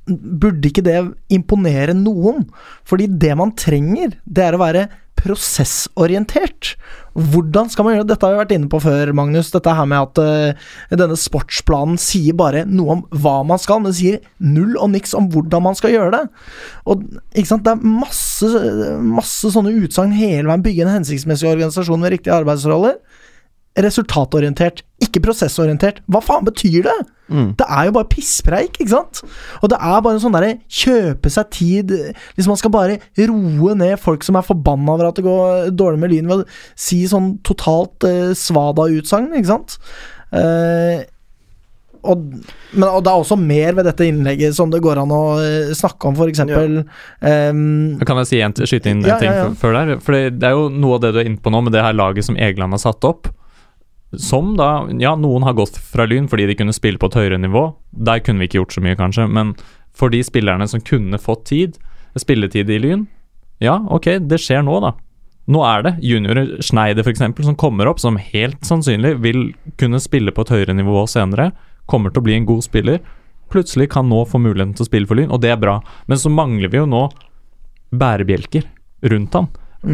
burde ikke det imponere noen. Fordi det man trenger, det er å være prosessorientert. Hvordan skal man gjøre det? Dette har vi vært inne på før, Magnus. Dette her med at uh, denne sportsplanen sier bare noe om hva man skal, men det sier null og niks om hvordan man skal gjøre det. Og ikke sant, Det er masse, masse sånne utsagn hele veien. Bygge en hensiktsmessig organisasjon med riktige arbeidsroller resultatorientert, ikke prosessorientert. Hva faen betyr det? Mm. Det er jo bare pisspreik, ikke sant? Og det er bare en sånn derre kjøpe seg tid Liksom Man skal bare roe ned folk som er forbanna over at det går dårlig med Lyn, ved å si sånn totalt eh, svada-utsagn, ikke sant? Eh, og, men, og det er også mer ved dette innlegget som det går an å uh, snakke om, f.eks. Ja. Um, kan jeg si en, skyte inn en Ja, ting ja, ja. før der? For det, det er jo noe av det du er inne på nå, med det her laget som Egeland har satt opp. Som da Ja, noen har gått fra Lyn fordi de kunne spille på et høyere nivå. Der kunne vi ikke gjort så mye, kanskje. Men for de spillerne som kunne fått tid, spilletid i Lyn Ja, ok, det skjer nå, da. Nå er det juniorer, Schneider f.eks., som kommer opp, som helt sannsynlig vil kunne spille på et høyere nivå senere. Kommer til å bli en god spiller. Plutselig kan nå få muligheten til å spille for Lyn, og det er bra. Men så mangler vi jo nå bærebjelker rundt han.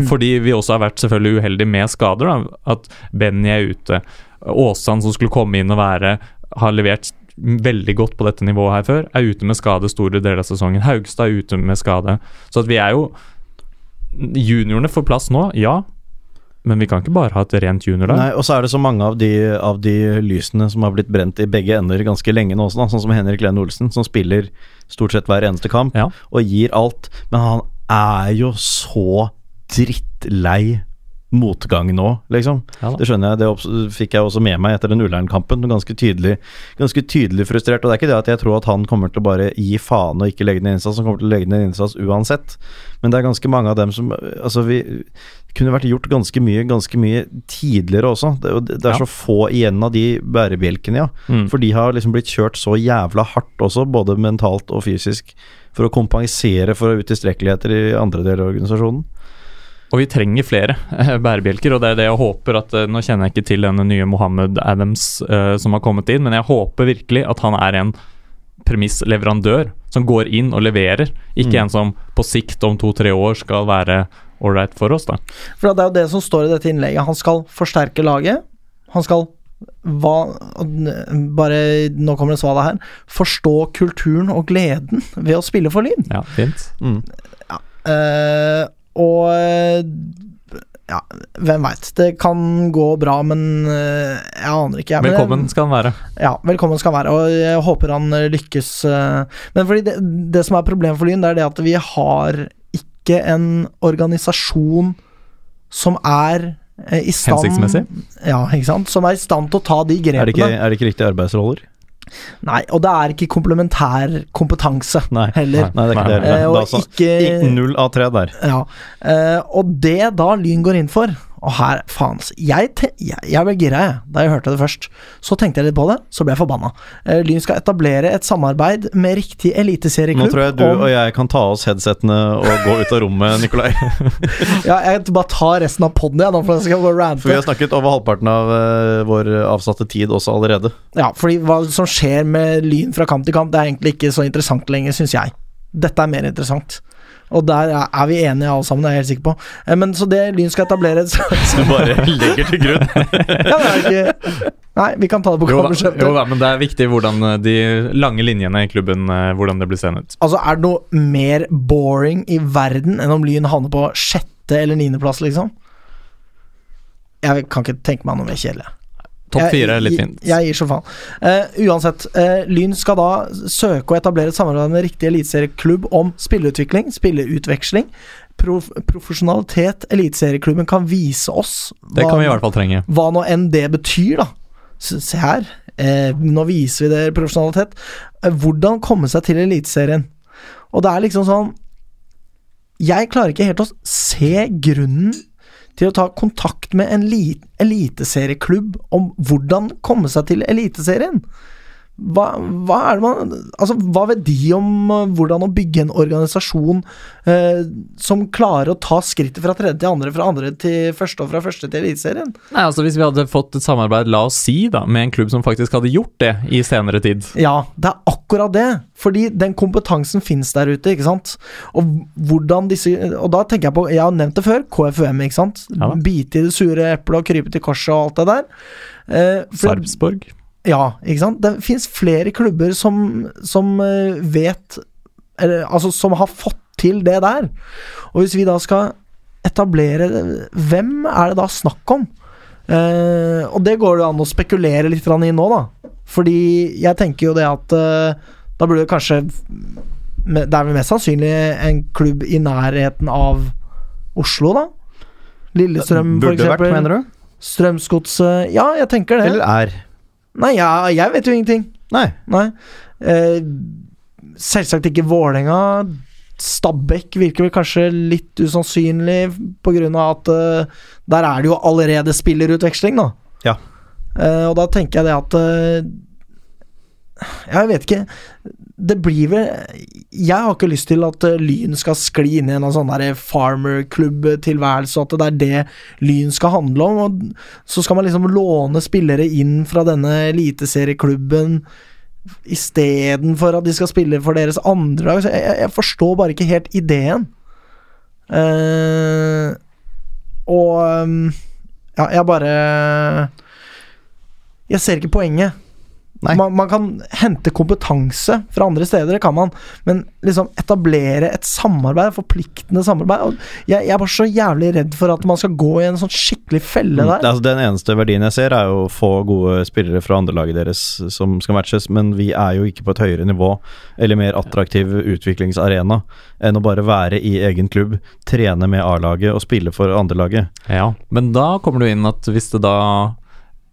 Fordi vi også har vært selvfølgelig uheldige med skader. Da. At Benny er ute. Åsan, som skulle komme inn og være Har levert veldig godt på dette nivået her før, er ute med skade store deler av sesongen. Haugstad er ute med skade. Så at vi er jo Juniorene får plass nå, ja. Men vi kan ikke bare ha et rent juniorlag. Nei, og så er det så mange av de, av de lysene som har blitt brent i begge ender ganske lenge nå også, da. Sånn som Henrik Lene Olsen, som spiller stort sett hver eneste kamp Ja. og gir alt. Men han er jo så drittlei motgang nå, liksom. Ja det skjønner jeg. Det fikk jeg også med meg etter den Ullern-kampen. Ganske tydelig Ganske tydelig frustrert. Og det er ikke det at jeg tror at han kommer til å bare gi faen og ikke legge ned innsats. Han kommer til å legge ned innsats uansett. Men det er ganske mange av dem som Altså, vi kunne vært gjort ganske mye ganske mye tidligere også. Det, det er Ja. så få igjen av de bærebjelkene, ja. Mm. For de har liksom blitt kjørt så jævla hardt også, både mentalt og fysisk, for å kompensere for utilstrekkeligheter i andre deler av organisasjonen. Og vi trenger flere eh, bærebjelker, og det er det jeg håper at eh, Nå kjenner jeg ikke til denne nye Mohammed Adams uh, som har kommet inn, men jeg håper virkelig at han er en premissleverandør som går inn og leverer, ikke Mm. en som på sikt om to-tre år skal være ålreit for oss, da. For det er jo det som står i dette innlegget. Han skal forsterke laget. Han skal hva, Bare Nå kommer det svaret her. Forstå kulturen og gleden ved å spille for Lyn. Ja, fint. Mm. Eh, og eh, ja, hvem veit. Det kan gå bra, men eh, jeg aner ikke. Men Velkommen skal han være. Ja, velkommen skal han være, og jeg håper han lykkes. eh, Men fordi det, det som er problemet for Lyn, det er det at vi har ikke en organisasjon som er i stand Hensiktsmessig? Ja, ikke sant. Som er i stand til å ta de Er, det grepene. ikke, er det ikke riktige arbeidsroller? Nei, og det er ikke komplementær kompetanse Nei. heller. Nei, det er ikke det. Eh, og Da så- ikke Null av tre der. Ja, eh, og det da Lyn går inn for Og her, faen jeg, te- jeg, jeg ble gira jeg, da jeg hørte det først. Så tenkte jeg litt på det, så ble jeg forbanna. Eh, Lyn skal etablere et samarbeid med riktig eliteserieklubb. Nå tror jeg du om- og jeg kan ta oss headsetene og gå ut av rommet, Nikolai. *laughs* Ja, jeg bare tar resten av poden, jeg, nå, for jeg skal bare rante. For vi har snakket over halvparten av uh, vår avsatte tid også allerede. Ja, fordi hva som skjer med Lyn fra kamp til kamp, det er egentlig ikke så interessant lenger, syns jeg. Dette er mer interessant. Og der er vi enige alle sammen, det er jeg helt sikker på. Eh, Men så det Lyn skal etablere *laughs* så, Du bare legger til grunn. *laughs* ja, det er ikke Nei, vi kan ta det på kammerset. jo da, men det er viktig hvordan eh, de lange linjene i klubben eh, Hvordan det blir seende ut. Altså, er det noe mer boring i verden enn om Lyn havner på sjette eller niendeplass, liksom? Jeg kan ikke tenke meg noe mer kjedelig. Topp Jeg- fire er litt fint. Jeg gir så faen. Uh, uansett, uh, Lyn skal da søke å etablere et samarbeid med riktig eliteserieklubb om spilleutvikling, spilleutveksling. Prof profesjonalitet eliteserieklubben kan vise oss Det kan vi i hvert fall trenge. hva nå enn det betyr, da. Se, her, uh, nå viser vi dere profesjonalitet. Hvordan komme seg til Eliteserien? Og det er liksom sånn Jeg klarer ikke helt å se grunnen til å ta kontakt med en eliteserieklubb om hvordan komme seg til Eliteserien. Hva, hva er man Altså, hva vet de om eh, hvordan å bygge en organisasjon eh, som klarer å ta skrittet fra tredje til andre, fra andre til første og fra første til Eliteserien? Nei, altså Hvis vi hadde fått et samarbeid, la oss si, da, med en klubb som faktisk hadde gjort det i senere tid Ja, det er akkurat det. Fordi den kompetansen finnes der ute, ikke sant. Og hvordan disse Og da tenker jeg på Jeg har nevnt det før, KFUM, ikke sant. Ja. Bite i det sure eplet og krype til korset og alt det der. Eh, Sarpsborg. Ja, ikke sant. Det fins flere klubber som, som eh, vet eller, Altså, som har fått til det der. Og hvis vi da skal etablere Hvem er det da snakk om? Eh, og det går det an å spekulere litt i nå, da. Fordi jeg tenker jo det at eh, da burde det kanskje Det er vel mest sannsynlig en klubb i nærheten av Oslo, da. Lillestrøm, for Burde vært, mener du? Strømsgodset Ja, jeg tenker det. Eller er? Nei, jeg, jeg vet jo ingenting. Nei. Nei. Eh, selvsagt ikke Vålerenga. Stabæk virker vel kanskje litt usannsynlig av at uh, der er det jo allerede spillerutveksling, da. Ja. Uh, og da tenker jeg det at uh, Jeg vet ikke. Det blir vel Jeg har ikke lyst til at eh, Lyn skal skli inn i en sånn farmerklubb-tilværelse, at det er det Lyn skal handle om. Og så skal man liksom låne spillere inn fra denne eliteserieklubben istedenfor at de skal spille for deres andre lag. Jeg, jeg, jeg forstår bare ikke helt ideen. Uh, og um, Ja, jeg bare Jeg ser ikke poenget. Nei. Man, man kan hente kompetanse fra andre steder, det kan man, men liksom etablere et samarbeid, forpliktende samarbeid og jeg, jeg er bare så jævlig redd for at man skal gå i en sånn skikkelig felle Mm, der. altså, den eneste verdien jeg ser, er jo å få gode spillere fra andrelaget deres som skal matches, men vi er jo ikke på et høyere nivå eller mer attraktiv utviklingsarena enn å bare være i egen klubb, trene med A-laget og spille for andrelaget. Ja, men da kommer du inn at hvis det da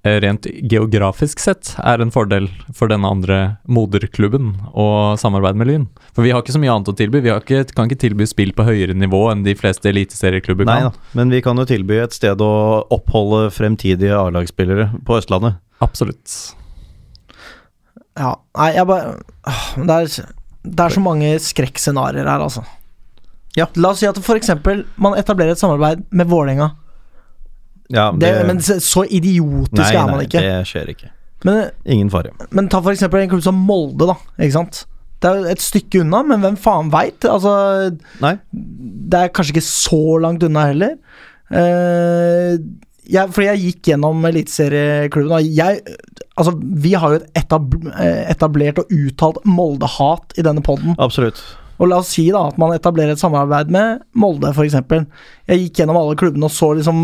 rent geografisk sett er en fordel for denne andre moderklubben å samarbeide med Lyn. For vi har ikke så mye annet å tilby. Vi har ikke, kan ikke tilby spill på høyere nivå enn de fleste eliteserieklubber Nei kan. da, men vi kan jo tilby et sted å oppholde fremtidige A-lagsspillere på Østlandet. Absolutt. Ja, nei, jeg bare det, er, det er så mange skrekkscenarioer her, altså. Ja. La oss si at eksempel man etablerer et samarbeid med Vålerenga. Ja, Det, men så idiotisk nei, er man nei, ikke. det skjer ikke. Men, Ingen fare. men ta eksempel en klubb som Molde, da. Ikke sant? Det er et stykke unna, men hvem faen veit? Altså, Nei. det er kanskje ikke så langt unna heller. Uh, jeg, fordi jeg gikk gjennom eliteserieklubben, jeg Altså, vi har jo et eh, etablert og uttalt Molde-hat i denne poden. Absolutt. Og la oss si da at man etablerer et samarbeid med Molde, f.eks. Jeg gikk gjennom alle klubbene og så liksom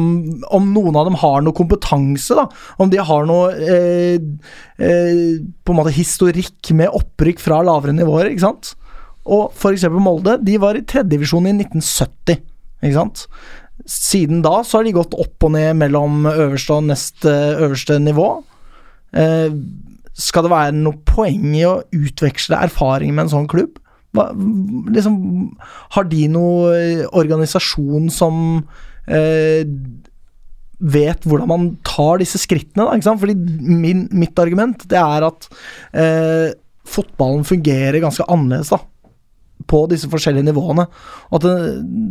om noen av dem har noe kompetanse, da. Om de har noe eh, eh, på en måte historikk med opprykk fra lavere nivåer, ikke sant. Og f.eks. Molde, de var i tredjedivisjon i 1970, ikke sant. Siden da så har de gått opp og ned mellom øverste og nest eh, øverste nivå. Eh, skal det være noe poeng i å utveksle erfaring med en sånn klubb? Hva, liksom, har de noe eh, organisasjon som eh, vet hvordan man tar disse skrittene, da? Ikke sant? Fordi min, mitt argument det er at eh, fotballen fungerer ganske annerledes da på disse forskjellige nivåene. Og at det,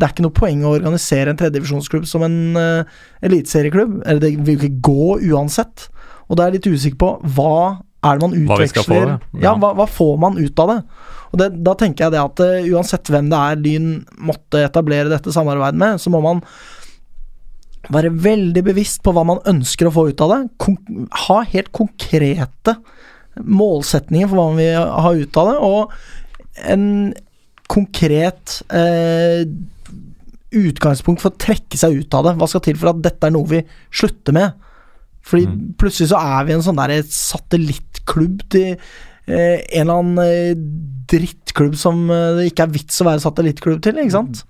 det er ikke noe poeng å organisere en tredjedivisjonsklubb som en uh, eliteserieklubb. Eller det vil ikke gå uansett. Og da er jeg litt usikker på hva er det man utveksler Hva ja. ja. hva, hva får man ut av det? Og det, Da tenker jeg det at uh, uansett hvem det er Lyn måtte etablere dette samarbeidet med, så må man være veldig bevisst på hva man ønsker å få ut av det. Kon ha helt konkrete målsetninger for hva man vil ha ut av det, og en konkret uh, utgangspunkt for å trekke seg ut av det. Hva skal til for at dette er noe vi slutter med? Fordi Mm. plutselig så er vi en sånn der satellittklubb til eh, en eller annen eh, drittklubb som eh, det ikke er vits å være satellittklubb til, ikke sant?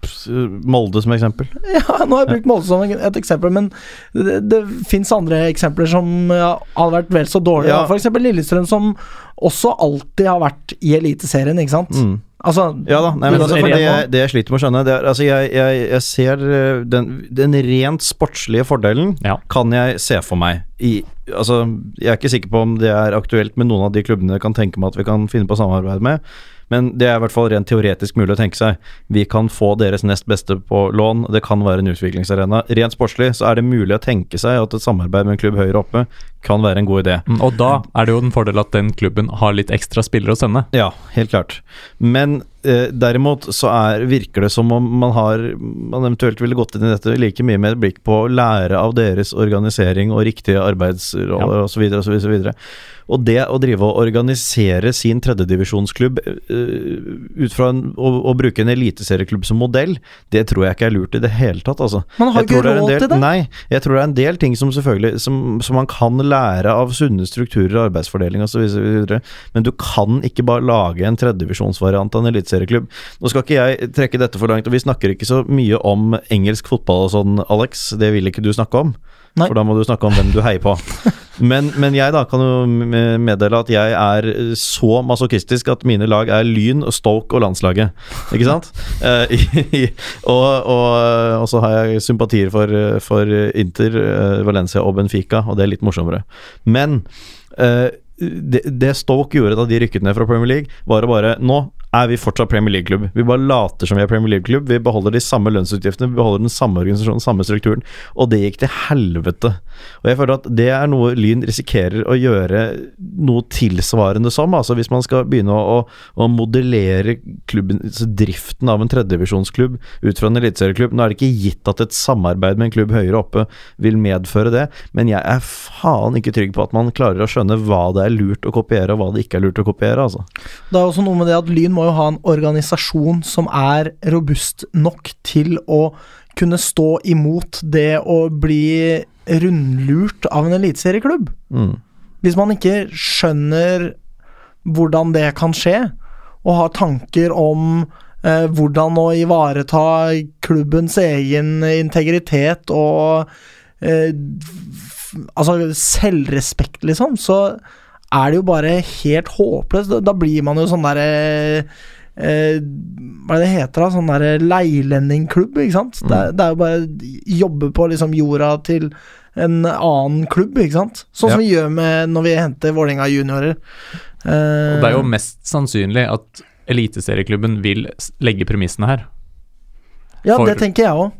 Molde som eksempel. *laughs* Ja, nå har jeg brukt Molde som et eksempel, men det, det fins andre eksempler som hadde vært vel så dårlige. Ja. Eksempel Lillestrøm, som også alltid har vært i Eliteserien, ikke sant? Mm. Altså, Ja da, nei, men altså, det- det, jeg, det jeg sliter med å skjønne det er, altså, jeg, jeg, jeg ser eh, den, den rent sportslige fordelen Ja. kan jeg se for meg. I, altså, jeg er ikke sikker på om det er aktuelt med noen av de klubbene jeg kan tenke meg at vi kan finne på samarbeid med, men det er i hvert fall rent teoretisk mulig å tenke seg. Vi kan få deres nest beste på lån, det kan være en utviklingsarena. Rent sportslig så er det mulig å tenke seg at et samarbeid med en klubb høyere oppe kan være en god idé. Mm, Og da er det jo en fordel at den klubben har litt ekstra spillere å sende. Ja, helt klart. Men eh, derimot så er, virker det som om man har Man eventuelt ville gått inn i dette like mye med et blikk på å lære av deres organisering og riktige arbeidsroller Ja. osv. Og, så videre. og det å drive og organisere sin tredjedivisjonsklubb eh, ut fra en, å, å bruke en eliteserieklubb som modell, det tror jeg ikke er lurt i det hele tatt, altså. Man har ikke råd del, til det. Nei, jeg tror det er en del ting som selvfølgelig Som, som man kan lære av sunne strukturer, arbeidsfordeling osv. Men du kan ikke bare lage en tredjedivisjonsvariant av en eliteserieklubb. Nå skal ikke jeg trekke dette for langt, og vi snakker ikke så mye om engelsk fotball og sånn, Alex. Det vil ikke du snakke om. Nei. For da må du snakke om hvem du heier på. *laughs* Men, men jeg da kan jo meddele at jeg er så masochistisk at mine lag er Lyn, Stoke og landslaget. Ikke sant? *laughs* Eh, og, og, og så har jeg sympatier for, for Inter, eh, Valencia og Benfica, og det er litt morsommere. Men eh, det, det Stoke gjorde da de rykket ned fra Premier League, var å bare Nå er vi fortsatt Premier League-klubb. Vi bare later som vi er Premier League-klubb. Vi beholder de samme lønnsutgiftene, vi beholder den samme organisasjonen, samme strukturen. Og det gikk til helvete. Og jeg føler at det er noe Lyn risikerer å gjøre noe tilsvarende som. Altså hvis man skal begynne å, å, modellere klubben, altså driften av en tredjedivisjonsklubb ut fra en eliteserieklubb. Nå er det ikke gitt at et samarbeid med en klubb høyere oppe vil medføre det, men jeg er faen ikke trygg på at man klarer å skjønne hva det er lurt å kopiere, og hva det ikke er lurt å kopiere, altså. Det er også noe med det at Lyn må jo ha en organisasjon som er robust nok til å kunne stå imot det å bli rundlurt av en eliteserieklubb. Mm. Hvis man ikke skjønner hvordan det kan skje, og har tanker om eh, hvordan å ivareta klubbens egen integritet og eh, Altså selvrespekt, liksom, så er det jo bare helt håpløst. Da, da blir man jo sånn derre eh, Hva er det det heter, da? Sånn derre leilendingklubb, ikke sant? Det, er- det er jo bare jobbe på liksom jorda til en annen klubb, ikke sant? Sånn som vi gjør med når vi henter Vålerenga juniorer. Eh, det er jo mest sannsynlig at Eliteserieklubben vil legge premissene her. Ja, for- det tenker jeg òg.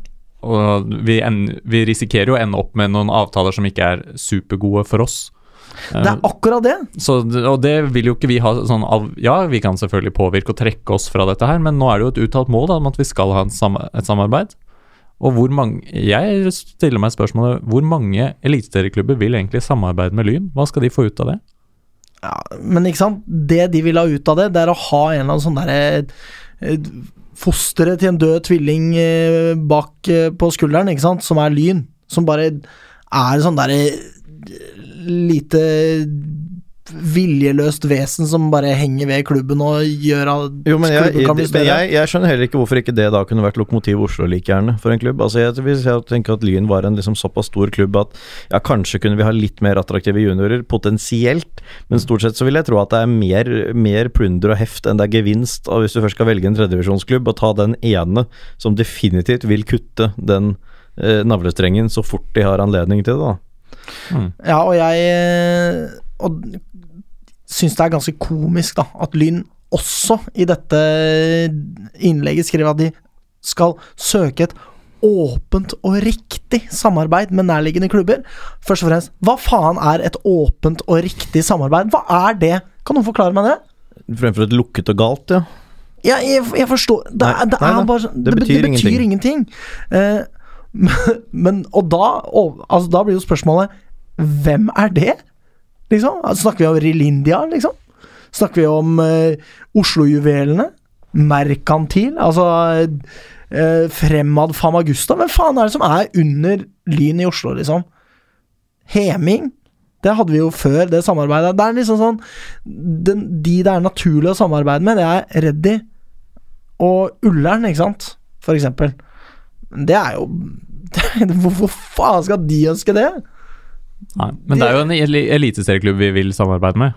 Og vi, en, vi risikerer jo å ende opp med noen avtaler som ikke er supergode for oss. Det er akkurat det. Så, og det vil jo ikke vi ha sånn av Ja, vi kan selvfølgelig påvirke og trekke oss fra dette her, men nå er det jo et uttalt mål da, om at vi skal ha sam et samarbeid. Og hvor mange Jeg stiller meg spørsmålet hvor mange eliteserieklubber vil egentlig samarbeide med Lyn? Hva skal de få ut av det? Ja, men ikke sant, det de vil ha ut av det, det er å ha en eller annen sånn derre eh, Fosteret til en død tvilling eh, bak eh, på skulderen, ikke sant, som er lyn. Som bare er sånn derre lite viljeløst vesen som bare henger ved klubben og gjør at Jo, men jeg, klubben kan bli større. jeg, jeg skjønner heller ikke hvorfor ikke det da kunne vært Lokomotiv Oslo like gjerne for en klubb. Altså jeg, jeg tenker at Lyn var en liksom såpass stor klubb at ja, kanskje kunne vi ha litt mer attraktive juniorer, potensielt, men stort sett så vil jeg tro at det er mer, mer plunder og heft enn det er gevinst og hvis du først skal velge en tredjevisjonsklubb, og ta den ene som definitivt vil kutte den eh, navlestrengen så fort de har anledning til det, da. Ja, og jeg eh, Og syns det er ganske komisk, da, at Lyn også i dette innlegget skriver at de skal søke et åpent og riktig samarbeid med nærliggende klubber. Først og fremst, hva faen er et åpent og riktig samarbeid? Hva er det? Kan noen forklare meg det? Fremfor et lukket og galt, ja. Ja, jeg, jeg forstår Det, Nei, det nei, nei. bare sånn- Det det, betyr betyr ingenting. Eh, men, Og da og, Altså, da blir jo spørsmålet Hvem er det? Liksom? Altså, snakker vi om Rilindia, liksom? Snakker vi om eh, Oslo-juvelene? Merkantil? Altså eh, Fremad Famagusta? Hvem faen er det som er under Lyn i Oslo, liksom? Heming? Det hadde vi jo før, det samarbeidet. Det er liksom sånn den, De det er naturlig å samarbeide med, det er Reddy og Ullern, ikke sant? For eksempel. Det er jo *laughs* Hvorfor faen skal de ønske det? Nei, men det er jo en eli- eliteserieklubb vi vil samarbeide med.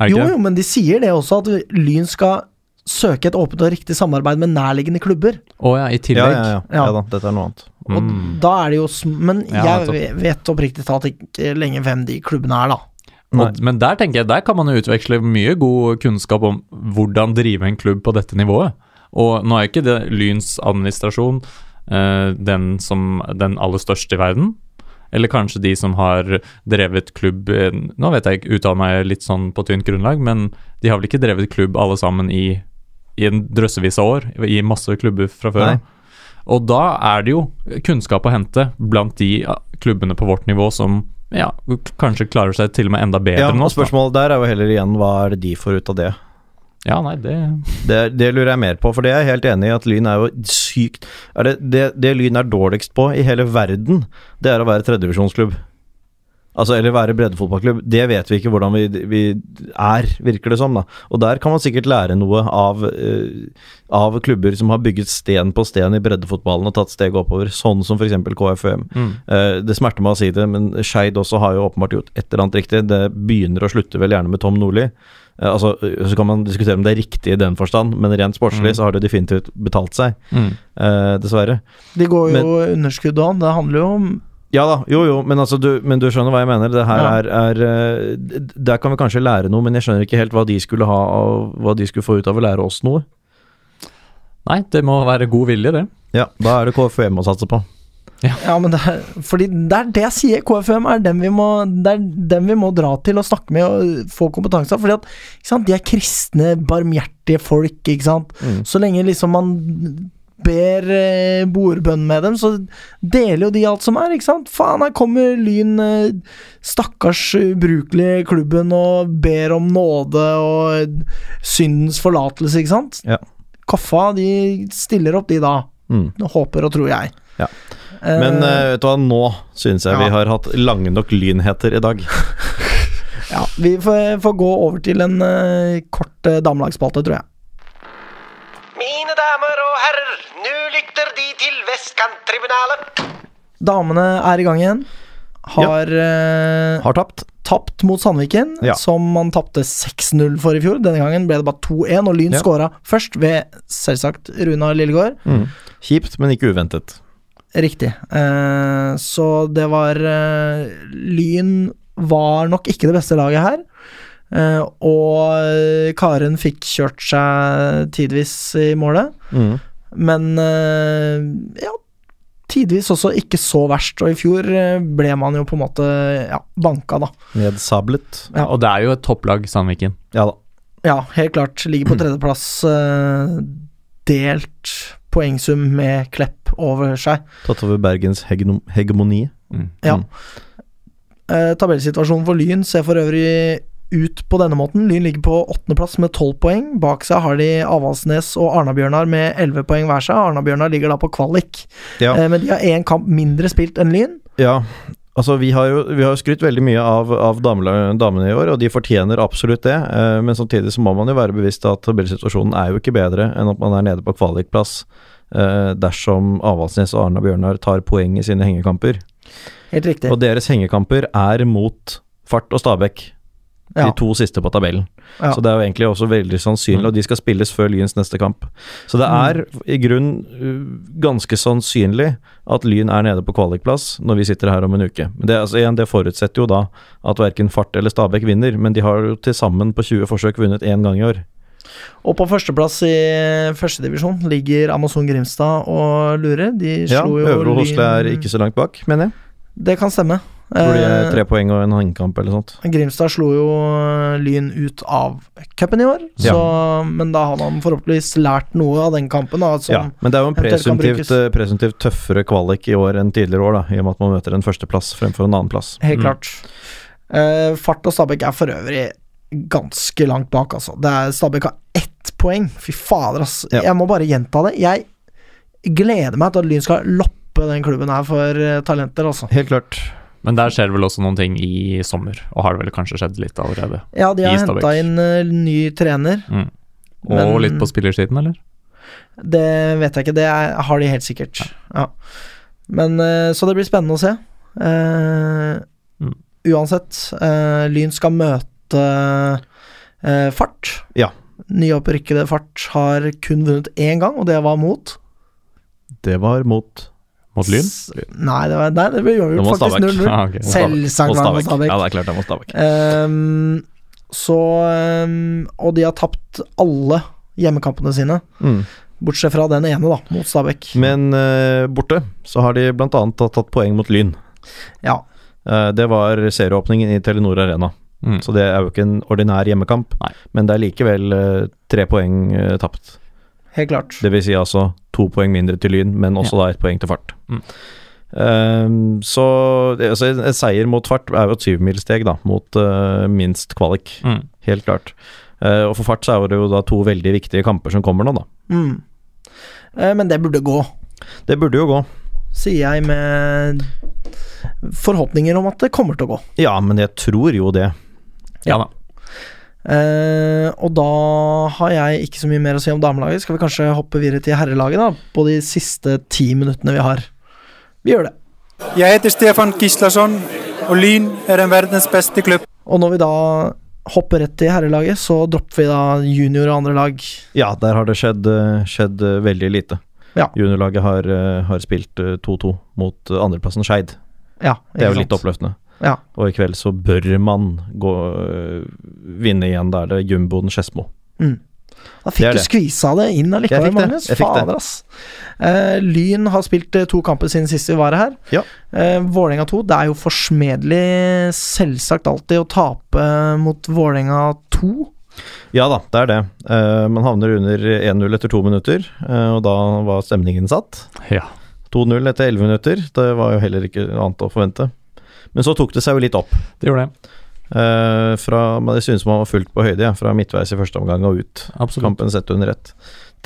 Er det Jo, ikke jo, men de sier det også, at Lyn skal søke et åpent og riktig samarbeid med nærliggende klubber. Å ja, i tillegg. ja, ja. Ja. ja da, dette er noe annet. Og Mm. da er det jo Men Ja, jeg vet oppriktig talt ikke lenge hvem de klubbene er, da. Og, men der tenker jeg, der kan man jo utveksle mye god kunnskap om hvordan drive en klubb på dette nivået. Og nå er ikke det Lyns administrasjon den, som, den aller største i verden. Eller kanskje de som har drevet klubb eh, Nå vet jeg ikke, uttaler meg litt sånn på tynt grunnlag, men de har vel ikke drevet klubb alle sammen i, i en drøssevis av år, i masse klubber fra før. Nei. Og da er det jo kunnskap å hente blant de klubbene på vårt nivå som ja, kanskje klarer seg til og med enda bedre Ja, enn oss. spørsmålet der er jo heller igjen hva er det de får ut av det? Ja, nei, det Det, det lurer jeg mer på, for det er jeg helt enig i at Lyn er jo sykt er det, det, det Lyn er dårligst på i hele verden, det er å være tredjevisjonsklubb. Altså, eller være breddefotballklubb. Det vet vi ikke hvordan vi, vi er, virker det som. da Og der kan man sikkert lære noe av, uh, av klubber som har bygget sten på sten i breddefotballen og tatt steget oppover, sånn som f.eks. KFUM. mm. Uh, det smerter meg å si det, men Skeid også har jo åpenbart gjort et eller annet riktig. Det begynner og slutter vel gjerne med Tom Nordli. Eh, altså, så kan man diskutere om det er riktig i den forstand, men rent sportslig Mm. så har det definitivt betalt seg, Mm. Uh, dessverre. De går jo underskudd an. Det handler jo om Ja da, jo jo, men, altså, du, men du skjønner hva jeg mener. Det her Ja. er, er eh, Der kan vi kanskje lære noe, men jeg skjønner ikke helt hva de skulle ha av, Hva de skulle få ut av å lære oss noe. Nei, det må være god vilje, det. Ja, da er det KFUM å satse på. Ja, men det er, fordi det er det jeg sier. KFUM er dem vi må, det er dem vi må dra til og snakke med og få kompetanse av. Fordi at sant, de er kristne, barmhjertige folk, ikke sant. Mm. Så lenge liksom man ber eh, bordbønn med dem, så deler jo de alt som er, ikke sant. Faen, her kommer Lyn, eh, stakkars ubrukelige klubben, og ber om nåde og syndens forlatelse, ikke sant. Ja. Koffa, de stiller opp, de da. Mm. Håper og tror jeg. Ja. Men eh, vet du hva, nå synes jeg ja. vi har hatt lange nok lynheter i dag. *laughs* Ja, vi får, får gå over til en uh, kort uh, damelagsspalte, tror jeg. Mine damer og herrer, nå lytter De til Vestkanttribunalet. Damene er i gang igjen. Har eh, Har tapt. tapt mot Sandviken, Ja. som man tapte 6-0 for i fjor. Denne gangen ble det bare 2-1, og Lyn Ja. skåra først ved selvsagt Runar Lillegård. Mm. Kjipt, men ikke uventet. Riktig. Eh, så det var eh, Lyn var nok ikke det beste laget her. Eh, og Karen fikk kjørt seg tidvis i målet. Mm. Men eh, ja, tidvis også ikke så verst. Og i fjor ble man jo på en måte ja, banka, da. Nedsablet. Ja. Og det er jo et topplag, Sandviken. Ja da. Ja, helt klart. Ligger på *clears throat* tredjeplass. delt poengsum med Klepp over seg. Tatt over Bergens hegemoni. Mm. Ja. Eh, tabellsituasjonen for Lyn ser for øvrig ut på denne måten. Lyn ligger på åttendeplass med tolv poeng. Bak seg har de Avaldsnes og Arna-Bjørnar med elleve poeng hver seg. Arna-Bjørnar ligger da på kvalik, Ja. eh, men de har én kamp mindre spilt enn Lyn. Ja, altså vi har jo vi har skrytt veldig mye av, av damela- damene i år, og de fortjener absolutt det. Eh, men samtidig så må man jo være bevisst at tabellsituasjonen er jo ikke bedre enn at man er nede på kvalikplass eh, dersom Avaldsnes og Arna Bjørnar tar poeng i sine hengekamper. Helt riktig. Og deres hengekamper er mot Fart og Stabæk. Ja. De to siste på tabellen. Ja. Så det er jo egentlig også veldig sannsynlig, og de skal spilles før Lyns neste kamp. Så det er i grunn uh, ganske sannsynlig at Lyn er nede på kvalikplass når vi sitter her om en uke. Men det, altså, igjen, det forutsetter jo da at verken Fart eller Stabæk vinner, men de har jo til sammen på 20 forsøk vunnet én gang i år. Og på førsteplass i førstedivisjon ligger Amazon Grimstad og lurer. De Ja, slo jo Øvre Hosle er ikke så langt bak, mener jeg. Det kan stemme. Tror de er Eh, tre poeng og en håndkamp eller sånt. Grimstad slo jo Lyn ut av cupen i år, så, men da har man forhåpentligvis lært noe av den kampen. Da, Ja, men det er jo en presumptivt, eh, presumptivt tøffere kvalik i år enn tidligere år, da, i og med at man møter en førsteplass fremfor en annenplass. Helt Mm. klart. Uh, Fart og Stabæk er for øvrig ganske langt bak, altså. Stabæk har ett poeng. Fy fader, ass. Ja. Jeg må bare gjenta det. Jeg gleder meg til at Lyn skal loppe den klubben her for eh, talenter, altså. Helt klart. Men der skjer det vel også noen ting i sommer, og har det vel kanskje skjedd litt allerede. Ja, de har henta inn uh, ny trener. Mm. Og Men- litt på spillersiden, eller? Det vet jeg ikke, det er, har de helt sikkert. Ja. Men uh, Så det blir spennende å se. Uh, Mm. Uansett, eh, Lyn skal møte eh, Fart. Nyopprykkede Fart har kun vunnet én gang, og det var mot Det var mot Mot Lyn? S- Nei, det var nei, det ble uavgjort, faktisk. Stabæk. 0-0. Ja, *laughs* okay. Selvsagt Mot var det mot Stabæk. Ja, det er klart det er mot Stabæk. Um, så um, Og de har tapt alle hjemmekampene sine, Mm. bortsett fra den ene, da, mot Stabæk. Men uh, borte så har de annet tatt tatt poeng mot Lyn. Ja. Uh, det var serieåpningen i Telenor Arena, Mm. så det er jo ikke en ordinær hjemmekamp. Nei. Men det er likevel uh, tre poeng tapt. Helt klart. Det vil si altså to poeng mindre til Lyn, men også da ett poeng til Fart. Mm. Ehm, så altså, en seier mot Fart er jo et syvmilssteg mot uh, minst kvalik. Mm. Helt klart. Uh, og for Fart så er det jo da to veldig viktige kamper som kommer nå, da. Mm. Uh, men det burde gå, Det burde jo gå. sier jeg med forhåpninger om at det kommer til å gå. Ja, men jeg tror jo det. Ja da. Eh, og da har jeg ikke så mye mer å si om damelaget. Skal vi kanskje hoppe videre til herrelaget, da? På de siste ti minuttene vi har. Vi gjør det. Jeg heter Stefan Gislason, og Lyn er en verdens beste klubb. Og når vi da hopper rett til herrelaget, så dropper vi da junior og andre lag. Ja, der har det skjedd, skjedd veldig lite. Ja. Juniorlaget har, eh, har spilt eh, 2-2 mot eh, andreplassen Skeid. Ja, Det er jo litt oppløftende. Ja. Og i kveld så bør man gå, øh, vinne igjen. Da er det jumboen Skedsmo. Da fikk du skvisa det inn allikevel. Magnus. Jeg. Fader, ass. Uh, Lyn har spilt eh, to kamper siden sist vi var her. Ja. Uh, Vålerenga 2. Det er jo forsmedelig, selvsagt alltid, å tape mot Vålerenga 2. Ja da, det er det. Uh, man havner under 1-0 etter to minutter, eh, og da var stemningen satt. Ja. 2-0 etter 11 minutter. Det var jo heller ikke annet å forvente. Men så tok det seg jo litt opp. Det gjorde det. Eh, fra, det synes man var fullt på høyde, ja, fra midtveis i første omgang og ut. Absolutt. Kampen sett under ett.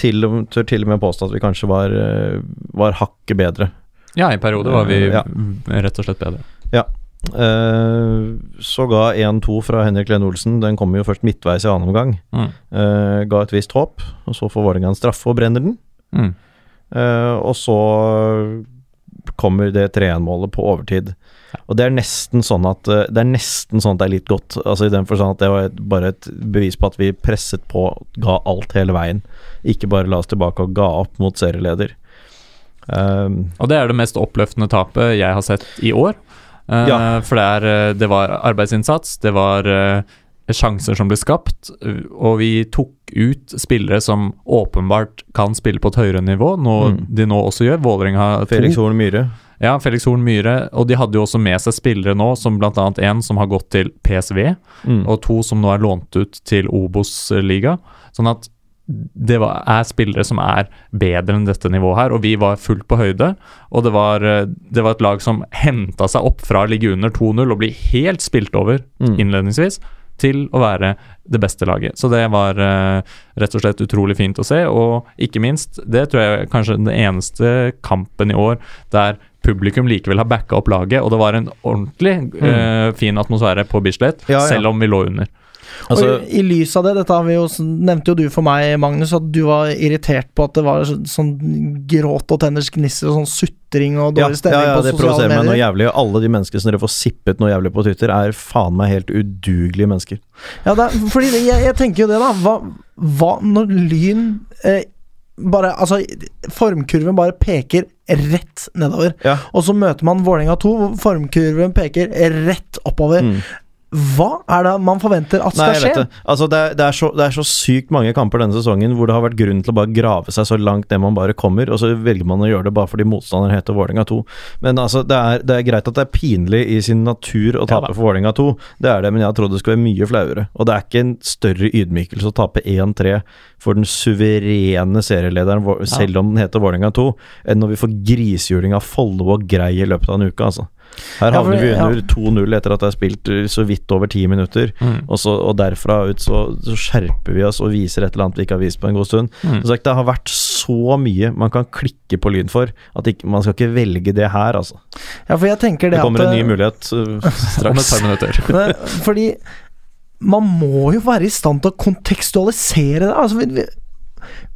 Til, tør til og med påstå at vi kanskje var, eh, var hakket bedre. Ja, i perioder var vi Ja. mm, rett og slett bedre. Eh, så ga 1-2 fra Henrik Lene Olsen. Den kommer jo først midtveis i annen omgang. Mm. Uh, ga et visst håp, og så får Vålerenga en straffe og brenner den. Mm. Uh, og så kommer det 3-1-målet på overtid. Og det er nesten sånn at eh, Det er nesten sånn at det er litt godt. Altså I den forstand at det var et, bare et bevis på at vi presset på, ga alt hele veien. Ikke bare la oss tilbake og ga opp mot serieleder. Um, Og det er det mest oppløftende tapet jeg har sett i år. Uh, Ja. For det, er, eh, det var arbeidsinnsats, det var uh, sjanser som ble skapt, og vi tok ut spillere som åpenbart kan spille på et høyere nivå, noe Mm. de nå også gjør. Vålerenga har. Felix Horn Myhre. Ja, Felix Horn Myhre. Og de hadde jo også med seg spillere nå, som bl.a. en som har gått til PSV, Mm. og to som nå er lånt ut til Obos-liga. Sånn at det var, er spillere som er bedre enn dette nivået her, og vi var fullt på høyde. Og det var, eh, det var et lag som henta seg opp fra å ligge under 2-0 og bli helt spilt over Mm. innledningsvis, til å være det beste laget. Så det var eh, rett og slett utrolig fint å se, og ikke minst, det tror jeg er kanskje den eneste kampen i år der publikum likevel har backa opp laget, og det var en ordentlig eh, fin atmosfære på Bislett, Ja, ja. selv om vi lå under. Altså, og i, i lys av det, dette har vi jo, nevnte jo du for meg, Magnus, at du var irritert på at det var så- sånn gråt og tenners gnisser og sånn sutring og ja, dårlig stemning ja, ja, på det provoserer meg noe jævlig. Og alle de menneskene som dere får sippet noe jævlig på Twitter, er faen meg helt udugelige mennesker. Ja, det er, fordi jeg, jeg tenker jo det, da. Hva, hva når Lyn eh, bare Altså, formkurven bare peker rett nedover. Ja. Og så møter man Vålerenga 2, hvor formkurven peker rett oppover. Mm. Hva er det man forventer at Nei, skal jeg skje? det. Altså, det, er, det, er så, det er så sykt mange kamper denne sesongen hvor det har vært grunn til å bare grave seg så langt ned man bare kommer, og så velger man å gjøre det bare fordi motstanderen heter Vålerenga 2. Men altså, det er, det er greit at det er pinlig i sin natur å tape ja, for Vålerenga 2, det er det, men jeg har trodd det skulle være mye flauere. Og det er ikke en større ydmykelse å tape 1-3 for den suverene serielederen, selv om den heter Vålerenga 2, enn når vi får grisehjuling av Follo og Grei i løpet av en uke, altså. Her Ja, havner vi ja. under 2-0 etter at det er spilt så vidt over ti minutter. Mm. Og, så, og derfra ut så, så skjerper vi oss og viser et eller annet vi ikke har vist på en god stund. Mm. Sagt, det har vært så mye man kan klikke på Lyn for, at ikke, man skal ikke velge det her, altså. Ja, for jeg tenker det, Det kommer at en ny mulighet uh, *laughs* Om et straks. par minutter. *laughs* Men, Fordi man må jo være i stand til å kontekstualisere det. Altså, vi- vi-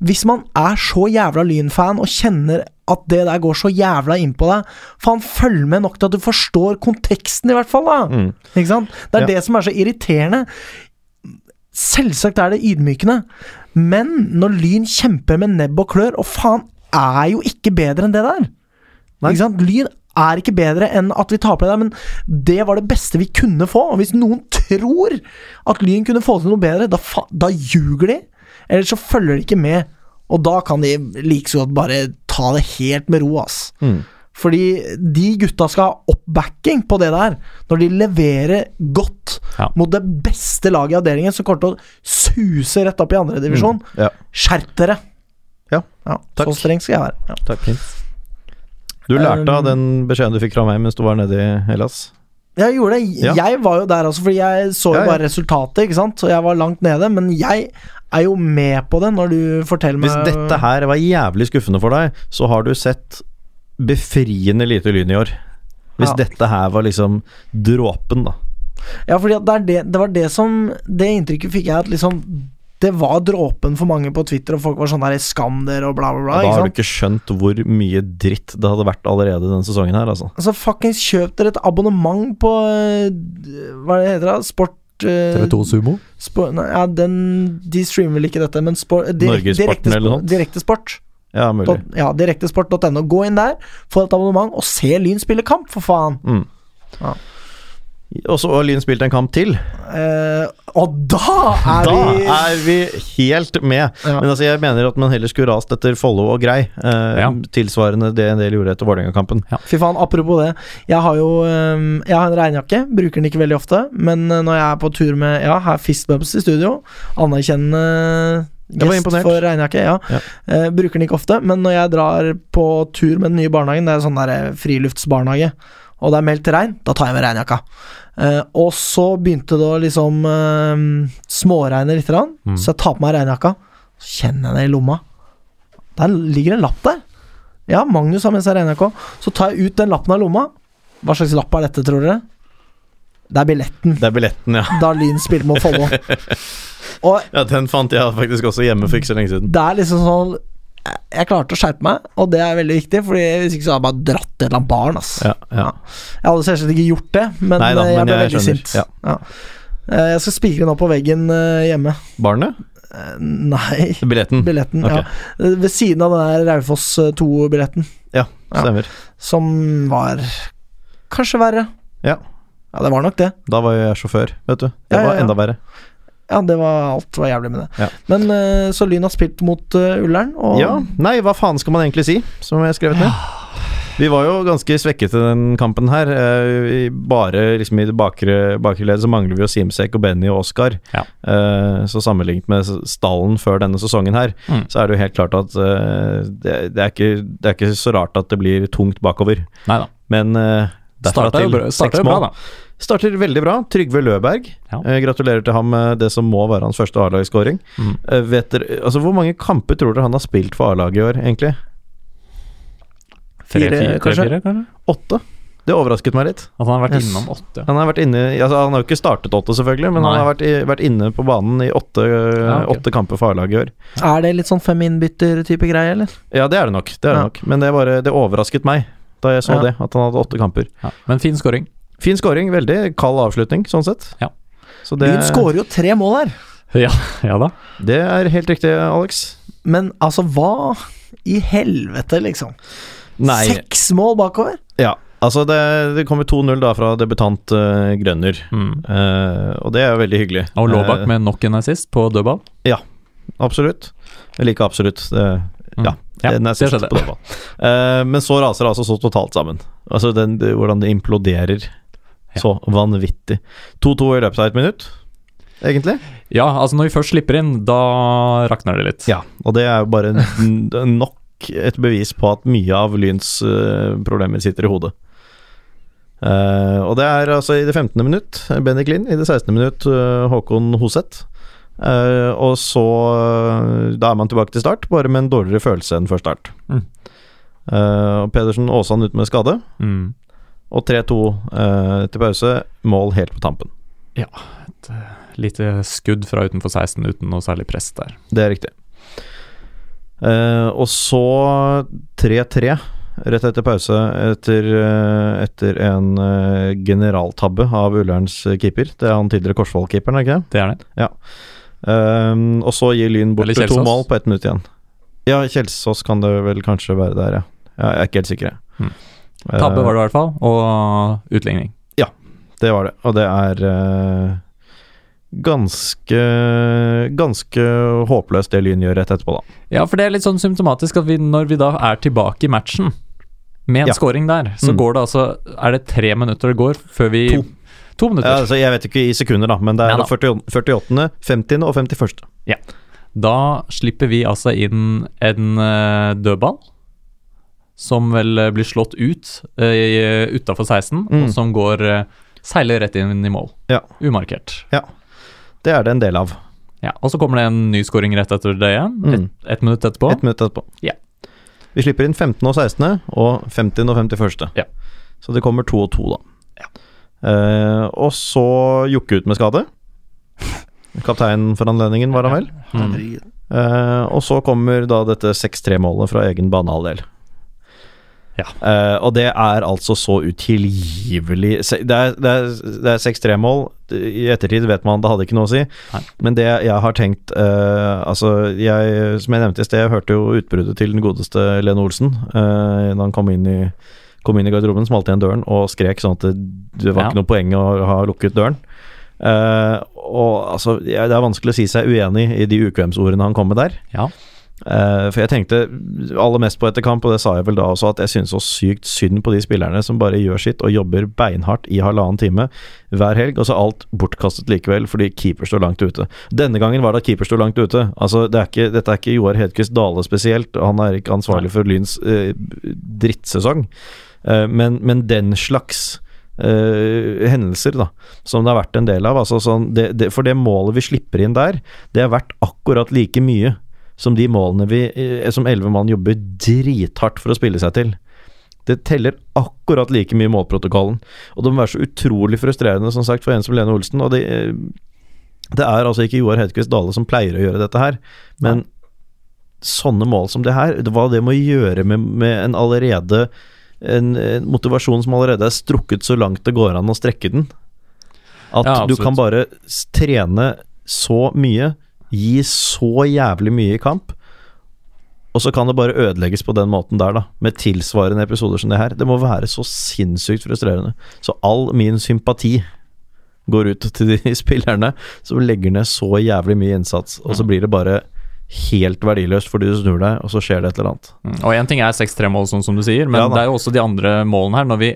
hvis man er så jævla Lyn-fan og kjenner at det der går så jævla innpå deg, faen, følg med nok til at du forstår konteksten, i hvert fall, da. Mm. Ikke sant? Det er Ja. det som er så irriterende. Selvsagt er det ydmykende, men når Lyn kjemper med nebb og klør, og faen er jo ikke bedre enn det der. Ikke sant? Lyn er ikke bedre enn at vi taper det der, men det var det beste vi kunne få. Og hvis noen tror at Lyn kunne få til noe bedre, da, da ljuger de. Eller så følger de ikke med. Og da kan de like så godt bare ta det helt med ro, ass. Mm. Fordi de gutta skal ha oppbacking på det der, når de leverer godt Ja. mot det beste laget i avdelingen, som kommer til å suse rett opp i andredivisjon. Mm. Ja. Skjerp dere! Ja, ja takk. Så streng skal jeg være. Takk. Du lærte av Um, den beskjeden du fikk fra meg mens du var nede i Hellas? Jeg gjorde det. Ja. Jeg var jo der også, fordi jeg så jo Ja, ja. bare resultatet, ikke sant. Så jeg var langt nede. Men jeg er jo med på det når du forteller meg Hvis dette her var jævlig skuffende for deg, så har du sett befriende lite Lyn i år. Hvis dette her var liksom dråpen, da. Ja, fordi det, det, det var det som Det inntrykket fikk jeg at liksom Det var dråpen for mange på Twitter, og folk var sånn der Skam dere, og bla, bla, bla. da har du ikke skjønt hvor mye dritt det hadde vært allerede denne sesongen her, altså. Altså, fuckings kjøp dere et abonnement på eh, Hva det heter det? Sport eh, TV2 Sumo. Spor, nei, ja, den De streamer vel ikke dette, men sport, direk, Norgessporten direkte, eller noe sånt? direkte. Ja, mulig. Dot- Ja, direktesport.no. Gå inn der, få et abonnement, og se Lyn spille kamp, for faen! Mm. Ja. Og så har Lyn spilt en kamp til. Eh, og da er Da vi er vi helt med. Ja. Men altså, jeg mener at man heller skulle rast etter Follo og Grei. Eh, Ja. Tilsvarende det en del gjorde etter Vålerenga-kampen. Fy faen, apropos det. Jeg har jo øhm, Jeg har en regnjakke. Bruker den ikke veldig ofte. Men øh, når jeg er på tur med Ja, her er Fistbumps i studio. Anerkjennende Gjest gest for regnjakke. Ja. Ja. Uh, bruker den ikke ofte. Men når jeg drar på tur med den nye barnehagen, det er sånn der eh, friluftsbarnehage, og det er meldt regn, da tar jeg med regnjakka. Eh, og så begynte det å liksom øh, småregne litt, grann, Mm. så jeg tar på meg regnjakka. Så kjenner jeg det i lomma. Der ligger en lapp der. Ja, Magnus har med seg regnjakka. Så tar jeg ut den lappen av lomma. Hva slags lapp er dette, tror dere? Det er billetten Det er billetten, ja. *laughs* da Lyn spilte mot Follo. *laughs* Ja. Den fant jeg faktisk også hjemme for ikke så lenge siden. det er liksom sånn Jeg klarte å skjerpe meg, og det er veldig viktig, Fordi hvis ikke så hadde jeg bare dratt et eller annet barn. Ass. Ja, ja. Jeg hadde selvsagt ikke gjort det, men Nei da, eh, jeg men ble jeg veldig skjønner. sint. Ja. Ja. Eh, Jeg skal spikre den opp på veggen eh, hjemme. Barnet? Nei, Billetten? billetten. okay. Ja. Ved siden av den der Raufoss 2-billetten, Ja, Ja. stemmer. som var kanskje verre. Ja. Ja, det var nok det. Da var jo jeg sjåfør, vet du. Det var enda verre. Ja, det var alt var jævlig med det. Ja. Men uh, så Lyn har spilt mot uh, Ullern, og Ja, nei, hva faen skal man egentlig si, som jeg har skrevet ned? Vi var jo ganske svekket i den kampen her. Uh, bare liksom i det bakre, bakre ledd så mangler vi jo Simsek og Benny og Oskar. Ja. Uh, så sammenlignet med stallen før denne sesongen her, Mm. så er det jo helt klart at det, det, er ikke, det er ikke så rart at det blir tungt bakover. Neida. Men uh, derfra til seks mål. bra, da. Starter veldig bra. Trygve Løberg. Ja. Eh, gratulerer til ham med det som må være hans første A-lagsskåring. Mm. Eh, altså Hvor mange kamper tror dere han har spilt for A-laget i år, egentlig? Fire, fire, kanskje? fire, kanskje? Åtte. Det overrasket meg litt. At han har vært Yes. innom åtte. Han har vært inne altså Han har jo ikke startet åtte, selvfølgelig, men han har vært, i, vært inne på banen i åtte, Ja, okay. åtte kamper for A-laget i år. Er det litt sånn fem innbytter-type greie, eller? Ja, det er det nok. Det er det Ja. nok Men det, bare, det overrasket meg da jeg så Ja. det, at han hadde åtte kamper. Ja. Men fin scoring. Fin scoring, veldig kald avslutning, sånn sett. Ja. Så det, Lyn skårer jo tre mål her, *laughs* Ja, ja da. det er helt riktig, Alex. men altså, hva i helvete, liksom? Nei, Seks mål bakover? ja. Altså, det, det kommer 2-0 da fra debutant uh, Grønner, Mm. uh, og det er jo veldig hyggelig. Og Laabak uh, med nok en assist på dødball. Absolutt. Like absolutt. Det, Mm. Ja, Ja, det skjedde. på. Eh, men så raser det altså så totalt sammen. Altså den, det, hvordan det imploderer Ja. Så vanvittig. 2-2 i løpet av et minutt, egentlig. Ja, altså når vi først slipper inn, da rakner det litt. Ja, og det er jo bare *laughs* nok et bevis på at mye av Lyns uh, problemer sitter i hodet. Uh, og det er altså i det 15. minutt Benny Klin, i det 16. minutt uh, Håkon Hoseth. Og så Da er man tilbake til start, bare med en dårligere følelse enn før start. Mm. Pedersen Aasan ute med skade. Mm. Og 3-2 eh, til pause. Mål helt på tampen. Ja. Et Lite skudd fra utenfor 16 uten noe særlig press der. Det er riktig. Eh, og så 3-3 rett etter pause etter, eh, etter en eh, generaltabbe av Ullerns keeper. Det er han tidligere Korsvoll-keeperen, er ikke det? Det er det. Ehm, og så gir Lyn bort to mål på ett minutt igjen. Ja, Kjelsås kan det vel kanskje være der, ja. Jeg er ikke helt sikker, jeg. Mm. Tabbe var det i hvert fall, og utligning. Ja, Det var det, og det er eh, ganske Ganske håpløst det Lyn gjør rett etterpå, da. Ja, for det er litt sånn symptomatisk at vi, når vi da er tilbake i matchen med en Ja. scoring der, så Mm. går det altså Er det tre minutter det går før vi To. To minutter. Ja, altså, jeg vet ikke i sekunder, da, men det er ja, 40, 48., 50. og 51. Ja. Da slipper vi altså inn en uh, dødball. Som vel eh, blir slått ut uh, utafor 16, Mm. og som går eh, seiler rett inn i mål. Ja. Umarkert. Det er det en del av. Ja, Og så kommer det en ny scoring rett etter det igjen. Mm. Ett et minutt etterpå. Et minutt etterpå. Ja. Vi slipper inn 15. og 16., og 50. og 51. Ja. Så det kommer to og to, da. Eh, og så Jokke ut med skade. Kaptein for anledningen, var han vel. Mm. Eh, og så kommer da dette 6-3-målet fra egen banehalvdel. Ja. Uh, og det er altså så utilgivelig Det er, det er, det er 6-3-mål. I ettertid vet man det hadde ikke noe å si. Nei. Men det jeg har tenkt uh, Altså, jeg, som jeg nevnte i sted, jeg hørte jo utbruddet til den godeste Lene Olsen uh, da han kom inn i Kom inn i garderoben, smalt igjen døren og skrek sånn at det, det var Ja. ikke noe poeng å ha lukket døren. Og altså, det er vanskelig å si seg uenig i de ukvemsordene han kom med der. Ja. Eh, for jeg tenkte aller mest på etter kamp, og det sa jeg vel da også, at jeg synes så sykt synd på de spillerne som bare gjør sitt og jobber beinhardt i halvannen time hver helg, og så alt bortkastet likevel fordi keeper står langt ute. Denne gangen var det at keeper sto langt ute. Altså, det er ikke, dette er ikke Joar Hedquist Dale spesielt, han er ikke ansvarlig for Lyns uh, drittsesong, uh, men, men den slags Uh, hendelser da som det har vært en del av. Altså sånn, det, det, for det målet vi slipper inn der, det er verdt akkurat like mye som de målene vi eh, som elleve mann jobber drithardt for å spille seg til. Det teller akkurat like mye i målprotokollen. Og det må være så utrolig frustrerende, som sagt, for en som Lene Olsen. Og det, eh, det er altså ikke Joar Hedquist Dale som pleier å gjøre dette her, men sånne mål som det her, hva det må gjøre med, med en allerede en, en motivasjon som allerede er strukket så langt det går an å strekke den. At Ja, du kan bare trene så mye, gi så jævlig mye i kamp, og så kan det bare ødelegges på den måten der, da. Med tilsvarende episoder som det her. Det må være så sinnssykt frustrerende. Så all min sympati går ut til de *laughs* spillerne som legger ned så jævlig mye innsats, og så blir det bare helt verdiløst fordi du snur deg, og så skjer det et eller annet. Mm. Og én ting er 6-3-mål, sånn som du sier, men Ja det er jo også de andre målene her. Når vi,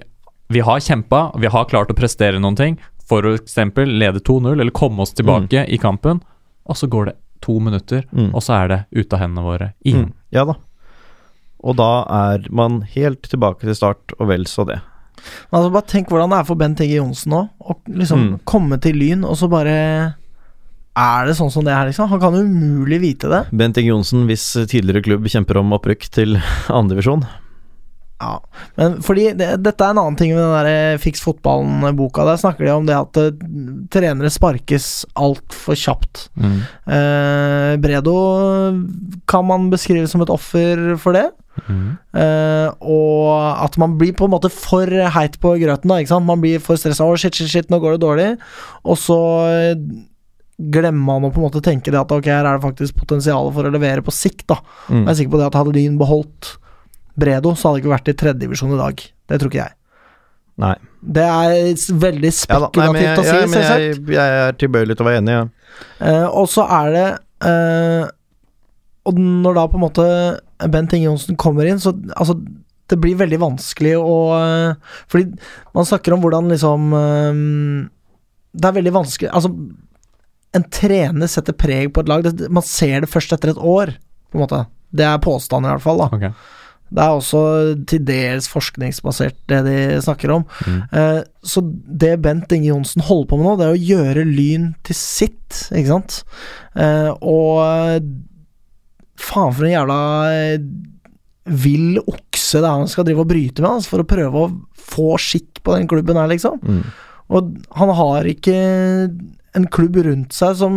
vi har kjempa, vi har klart å prestere noen ting, eksempel lede 2-0, eller komme oss tilbake i kampen, og så går det to minutter, Mm. og så er det ute av hendene våre igjen. Mm. Ja da. Og da er man helt tilbake til start, og vel så det. Men altså, bare tenk hvordan det er for Bent Egge Johnsen nå. Å liksom Mm. komme til Lyn, og så bare Er det sånn som det er, liksom? Han kan umulig vite det. Bent Inge Johnsen, hvis tidligere klubb kjemper om opprykk til *laughs* andredivisjon. Ja, men fordi det, dette er en annen ting med den der Fiks fotballen-boka. Der snakker de om det at uh, trenere sparkes altfor kjapt. Mm. Uh, Bredo kan man beskrive som et offer for det. Mm. Uh, og at man blir på en måte for heit på grøten. da Ikke sant? Man blir for stressa. Å, shit, shit, shit, nå går det dårlig. Og så eh, glemmer man å på en måte tenke det at ok, her er det faktisk potensial for å levere på sikt. da Mm. Jeg er sikker på det at hadde Lyn beholdt Bredo, så hadde det ikke vært i tredjedivisjon i dag. Det tror ikke jeg. Nei. Det er veldig veldig Ja nei, jeg, spekulativt å si, ja, selvsagt. jeg, jeg er tilbøyelig til å være enig, ja. Eh, og så er det eh, Og når da på en måte Bent Inge Johnsen kommer inn, så altså Det blir veldig vanskelig å eh, Fordi man snakker om hvordan liksom eh, Det er veldig vanskelig Altså, en trener setter preg på et lag. Det, man ser det først etter et år, på en måte. Det er påstanden, i hvert fall. da Ok. Det er også til dels forskningsbasert, det de snakker om. Mm. Eh, så det Bent Inge Johnsen holder på med nå, det er å gjøre Lyn til sitt, ikke sant? Eh, og faen for en jævla eh, vill okse det er han skal drive og bryte med, altså, for å prøve å få skikk på den klubben her, liksom. Mm. Og han har ikke en klubb rundt seg som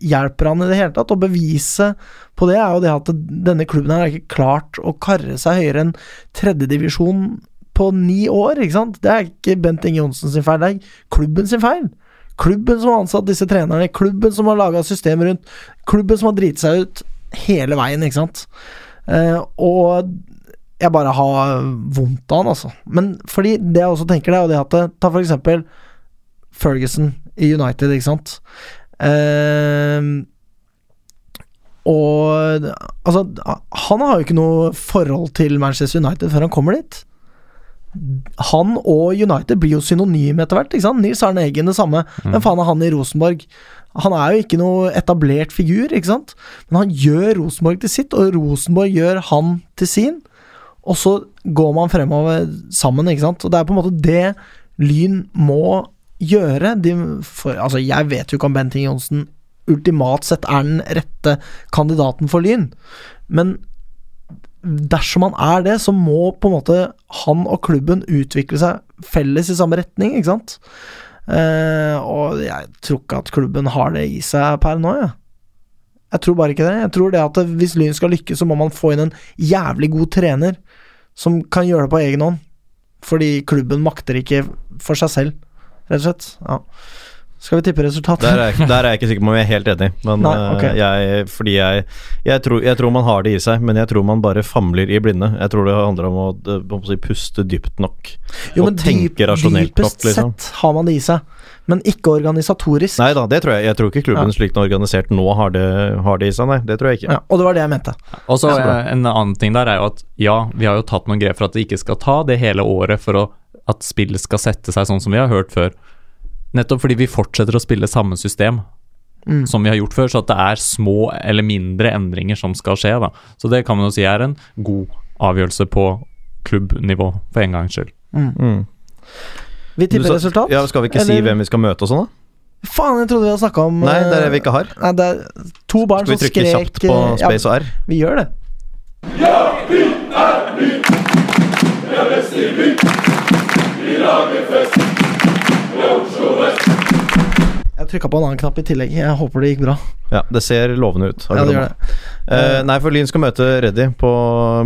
hjelper han i det hele tatt. å beviset på det er jo det at denne klubben her har ikke klart å karre seg høyere enn tredjedivisjon på ni år, ikke sant. Det er ikke Bent Inge Johnsen sin feil, det er klubben sin feil. Klubben som har ansatt disse trenerne, klubben som har laga systemet rundt, klubben som har driti seg ut hele veien, ikke sant. Uh, og jeg bare har vondt av han, altså. Men fordi det jeg også tenker, det er jo det at det, Ta for eksempel Ferguson i United, ikke sant. Eh, og altså, han har jo ikke noe forhold til Manchester United før han kommer dit. Han og United blir jo synonyme etter hvert. ikke sant? Nils Arne Eggen det samme. Hvem faen er han i Rosenborg? Han er jo ikke noe etablert figur, ikke sant? Men han gjør Rosenborg til sitt, og Rosenborg gjør han til sin. Og så går man fremover sammen, ikke sant. Og det er på en måte det Lyn må gjøre. De, for, altså, jeg vet jo ikke om Bent Inge Johnsen ultimat sett er den rette kandidaten for Lyn, men dersom han er det, så må på en måte han og klubben utvikle seg felles i samme retning, ikke sant? Eh, og jeg tror ikke at klubben har det i seg per nå, jeg. Jeg tror bare ikke det. Jeg tror det at hvis Lyn skal lykkes, så må man få inn en jævlig god trener som kan gjøre det på egen hånd. Fordi klubben makter ikke for seg selv, rett og slett. Ja. Skal vi tippe resultat? Der er, jeg- der er jeg ikke sikker på om jeg er helt enig, men Nei, okay. jeg, fordi jeg, jeg, tror, jeg tror man har det i seg, men jeg tror man bare famler i blinde. Jeg tror det handler om å, eh, om å si, puste dypt nok. Jo, og tenke dyp, rasjonelt nok, dypest liksom. sett har man det i seg, men ikke organisatorisk. Nei da, det tror jeg. Jeg tror ikke klubben Ja. slik den er organisert nå har det, har det i seg, nei. Det tror jeg ikke. Ja, og det var det jeg mente. Og så eh, En annen ting der er jo at ja, vi har jo tatt noen grep for at det ikke skal ta det hele året for å, at spillet skal sette seg sånn som vi har hørt før. Nettopp fordi vi fortsetter å spille samme system Mm. som vi har gjort før, så at det er små eller mindre endringer som skal skje. da. Så det kan man jo si er en god avgjørelse på klubbnivå, for en gangs skyld. Mm. Vi Du tipper sa- resultat? Ja, Skal vi ikke si hvem vi skal møte og sånn, da? Faen, jeg trodde vi hadde snakka om Nei, det er det eh, vi ikke har. Nei, det er to barn Skal vi som trykke skrek kjapt på space space og R? Vi gjør det. Ja, vi er by! Vi er best i by! Vi lager Jeg trykka på en annen knapp i tillegg. Jeg håper det gikk bra. Ja, det ser lovende ut. Ja, det gjør det. Eh, nei, for Lyn skal møte Reddy på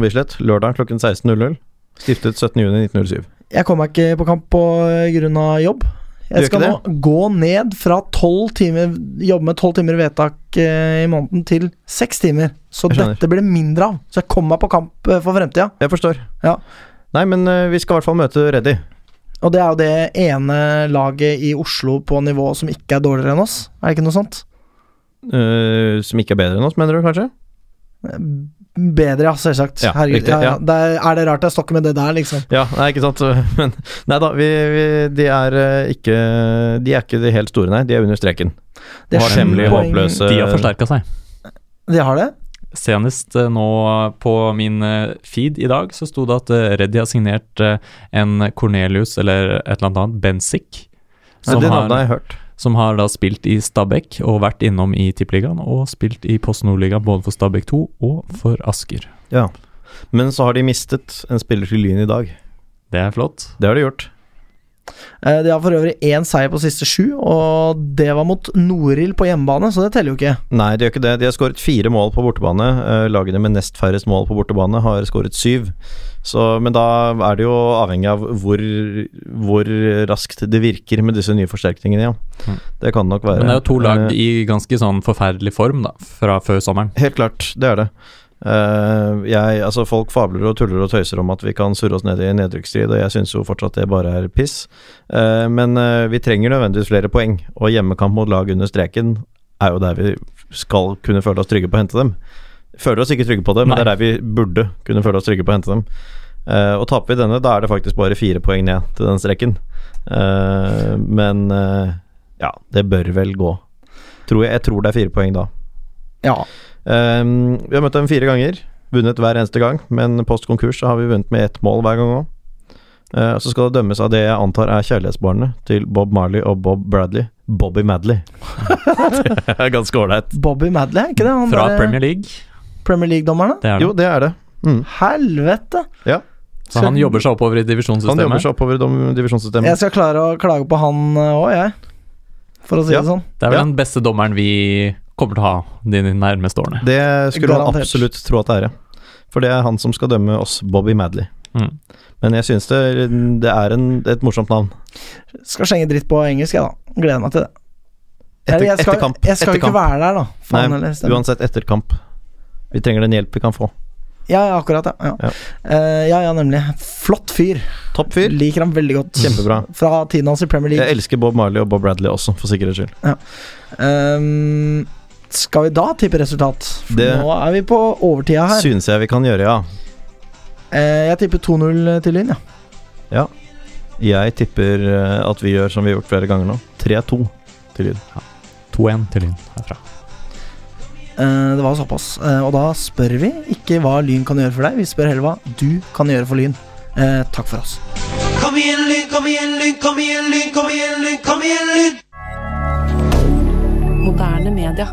Bislett lørdag klokken 16.00. Stiftet 17.6.1907. Jeg kommer meg ikke på kamp av jobb. Jeg skal nå gå ned fra tolv timer Jobbe med tolv timer vedtak eh, i måneden til seks timer. Så dette blir det mindre av. Så jeg kommer meg på kamp eh, for fremtida. Jeg forstår. Ja. Nei, men eh, vi skal i hvert fall møte Reddy. Og det er jo det ene laget i Oslo på nivå som ikke er dårligere enn oss. Er det ikke noe sånt? Uh, som ikke er bedre enn oss, mener du kanskje? Bedre, ja, selvsagt. Ja, Herregud. riktig, ja, ja. ja. Det er, er det rart jeg stokker med det der, liksom? Ja, nei, ikke sant. *laughs* Men nei da, vi, vi, de er eh, ikke De er ikke de helt store, nei. De er under streken. De er Har hemmelig håpløse De har forsterka seg. De har det? Senest eh, nå på min eh, feed i dag så sto det at eh, Reddy har signert en Cornelius eller et eller annet Benzik. Som, Nei, har har, hørt. som har da spilt i Stabæk og vært innom i Tippeligaen og spilt i Post Nordligaen både for Stabæk 2 og for Asker. Ja. Men så har de mistet en spiller til Lyn i dag. Det er flott. Det har de gjort. Eh, De har for øvrig én seier på siste sju, og det var mot Noril på hjemmebane, så det teller jo ikke. Nei, de gjør ikke det. De har skåret fire mål på bortebane. Eh, Lagene med nest færrest mål på bortebane har skåret syv. Så, men da er det jo avhengig av hvor, hvor raskt det virker med disse nye forsterkningene, ja. Mm. Det kan nok være Men det er jo to lag Eh, i ganske sånn forferdelig form da, fra før sommeren. Helt klart, det er det. Eh, jeg, altså Folk fabler og tuller og tøyser om at vi kan surre oss ned i nedrykksstrid, og jeg syns jo fortsatt det bare er piss. Eh, men eh, vi trenger nødvendigvis flere poeng, og hjemmekamp mot lag under streken er jo der vi skal kunne føle oss trygge på å hente dem. Føler oss ikke trygge på det, men Nei. det er der vi burde kunne føle oss trygge på å hente dem. Og taper vi denne, da er det faktisk bare fire poeng ned til den streken. Men ja, det bør vel gå. Tror jeg, jeg tror det er fire poeng da. Ja. Ehm, vi har møtt dem fire ganger, vunnet hver eneste gang, men post konkurs så har vi vunnet med ett mål hver gang òg. så skal det dømmes av det jeg antar er kjærlighetsbarnet til Bob Marley og Bob Bradley. Bobby Madley. *laughs* det er ganske ålreit. Bobby Madley, er ikke det? Han Fra der, Premier League. Premier League-dommerne? Er. Jo, det er det. Mm. Helvete! Så han jobber seg oppover i divisjonssystemet? Han jobber seg oppover i divisjonssystemet. Jeg skal klare å klage på han òg, jeg. For å si Ja. det sånn. Det er vel Ja. den beste dommeren vi kommer til å ha de nærmeste årene. Det skulle man absolutt tro at det er, ja. For det er han som skal dømme oss, Bobby Madley. Mm. Men jeg syns det, det er en, et morsomt navn. Skal slenge dritt på engelsk, jeg, da. Gleder meg til det. Etter, jeg skal, etter kamp. Jeg skal etter jo ikke være der, da. Faen Nei, uansett, etter kamp. Vi trenger den hjelp vi kan få. Ja, ja, akkurat, ja. Ja. Ja. Uh, ja, ja, nemlig. Flott fyr. Topp fyr. Liker ham veldig godt. Kjempebra. Fra tiden hans i Premier League. Jeg elsker Bob Marley og Bob Bradley også, for sikkerhets skyld. Ehm, skal vi da tippe resultat? For Det- nå er vi på overtida her. Syns jeg vi kan gjøre, ja. Eh, jeg tipper 2-0 til Lyn, ja. Jeg tipper eh, at vi gjør som vi har gjort flere ganger nå. 3-2 til Lyn. 2-1 til Lyn herfra. Eh, det var såpass. Eh, og da spør vi ikke hva Lyn kan gjøre for deg, vi spør heller hva du kan gjøre for Lyn. Eh, takk for oss. Kom igjen, Lyn, kom igjen, Lyn, kom igjen, Lyn, kom igjen, Lyn, kom igjen, Lyn! Moderne media.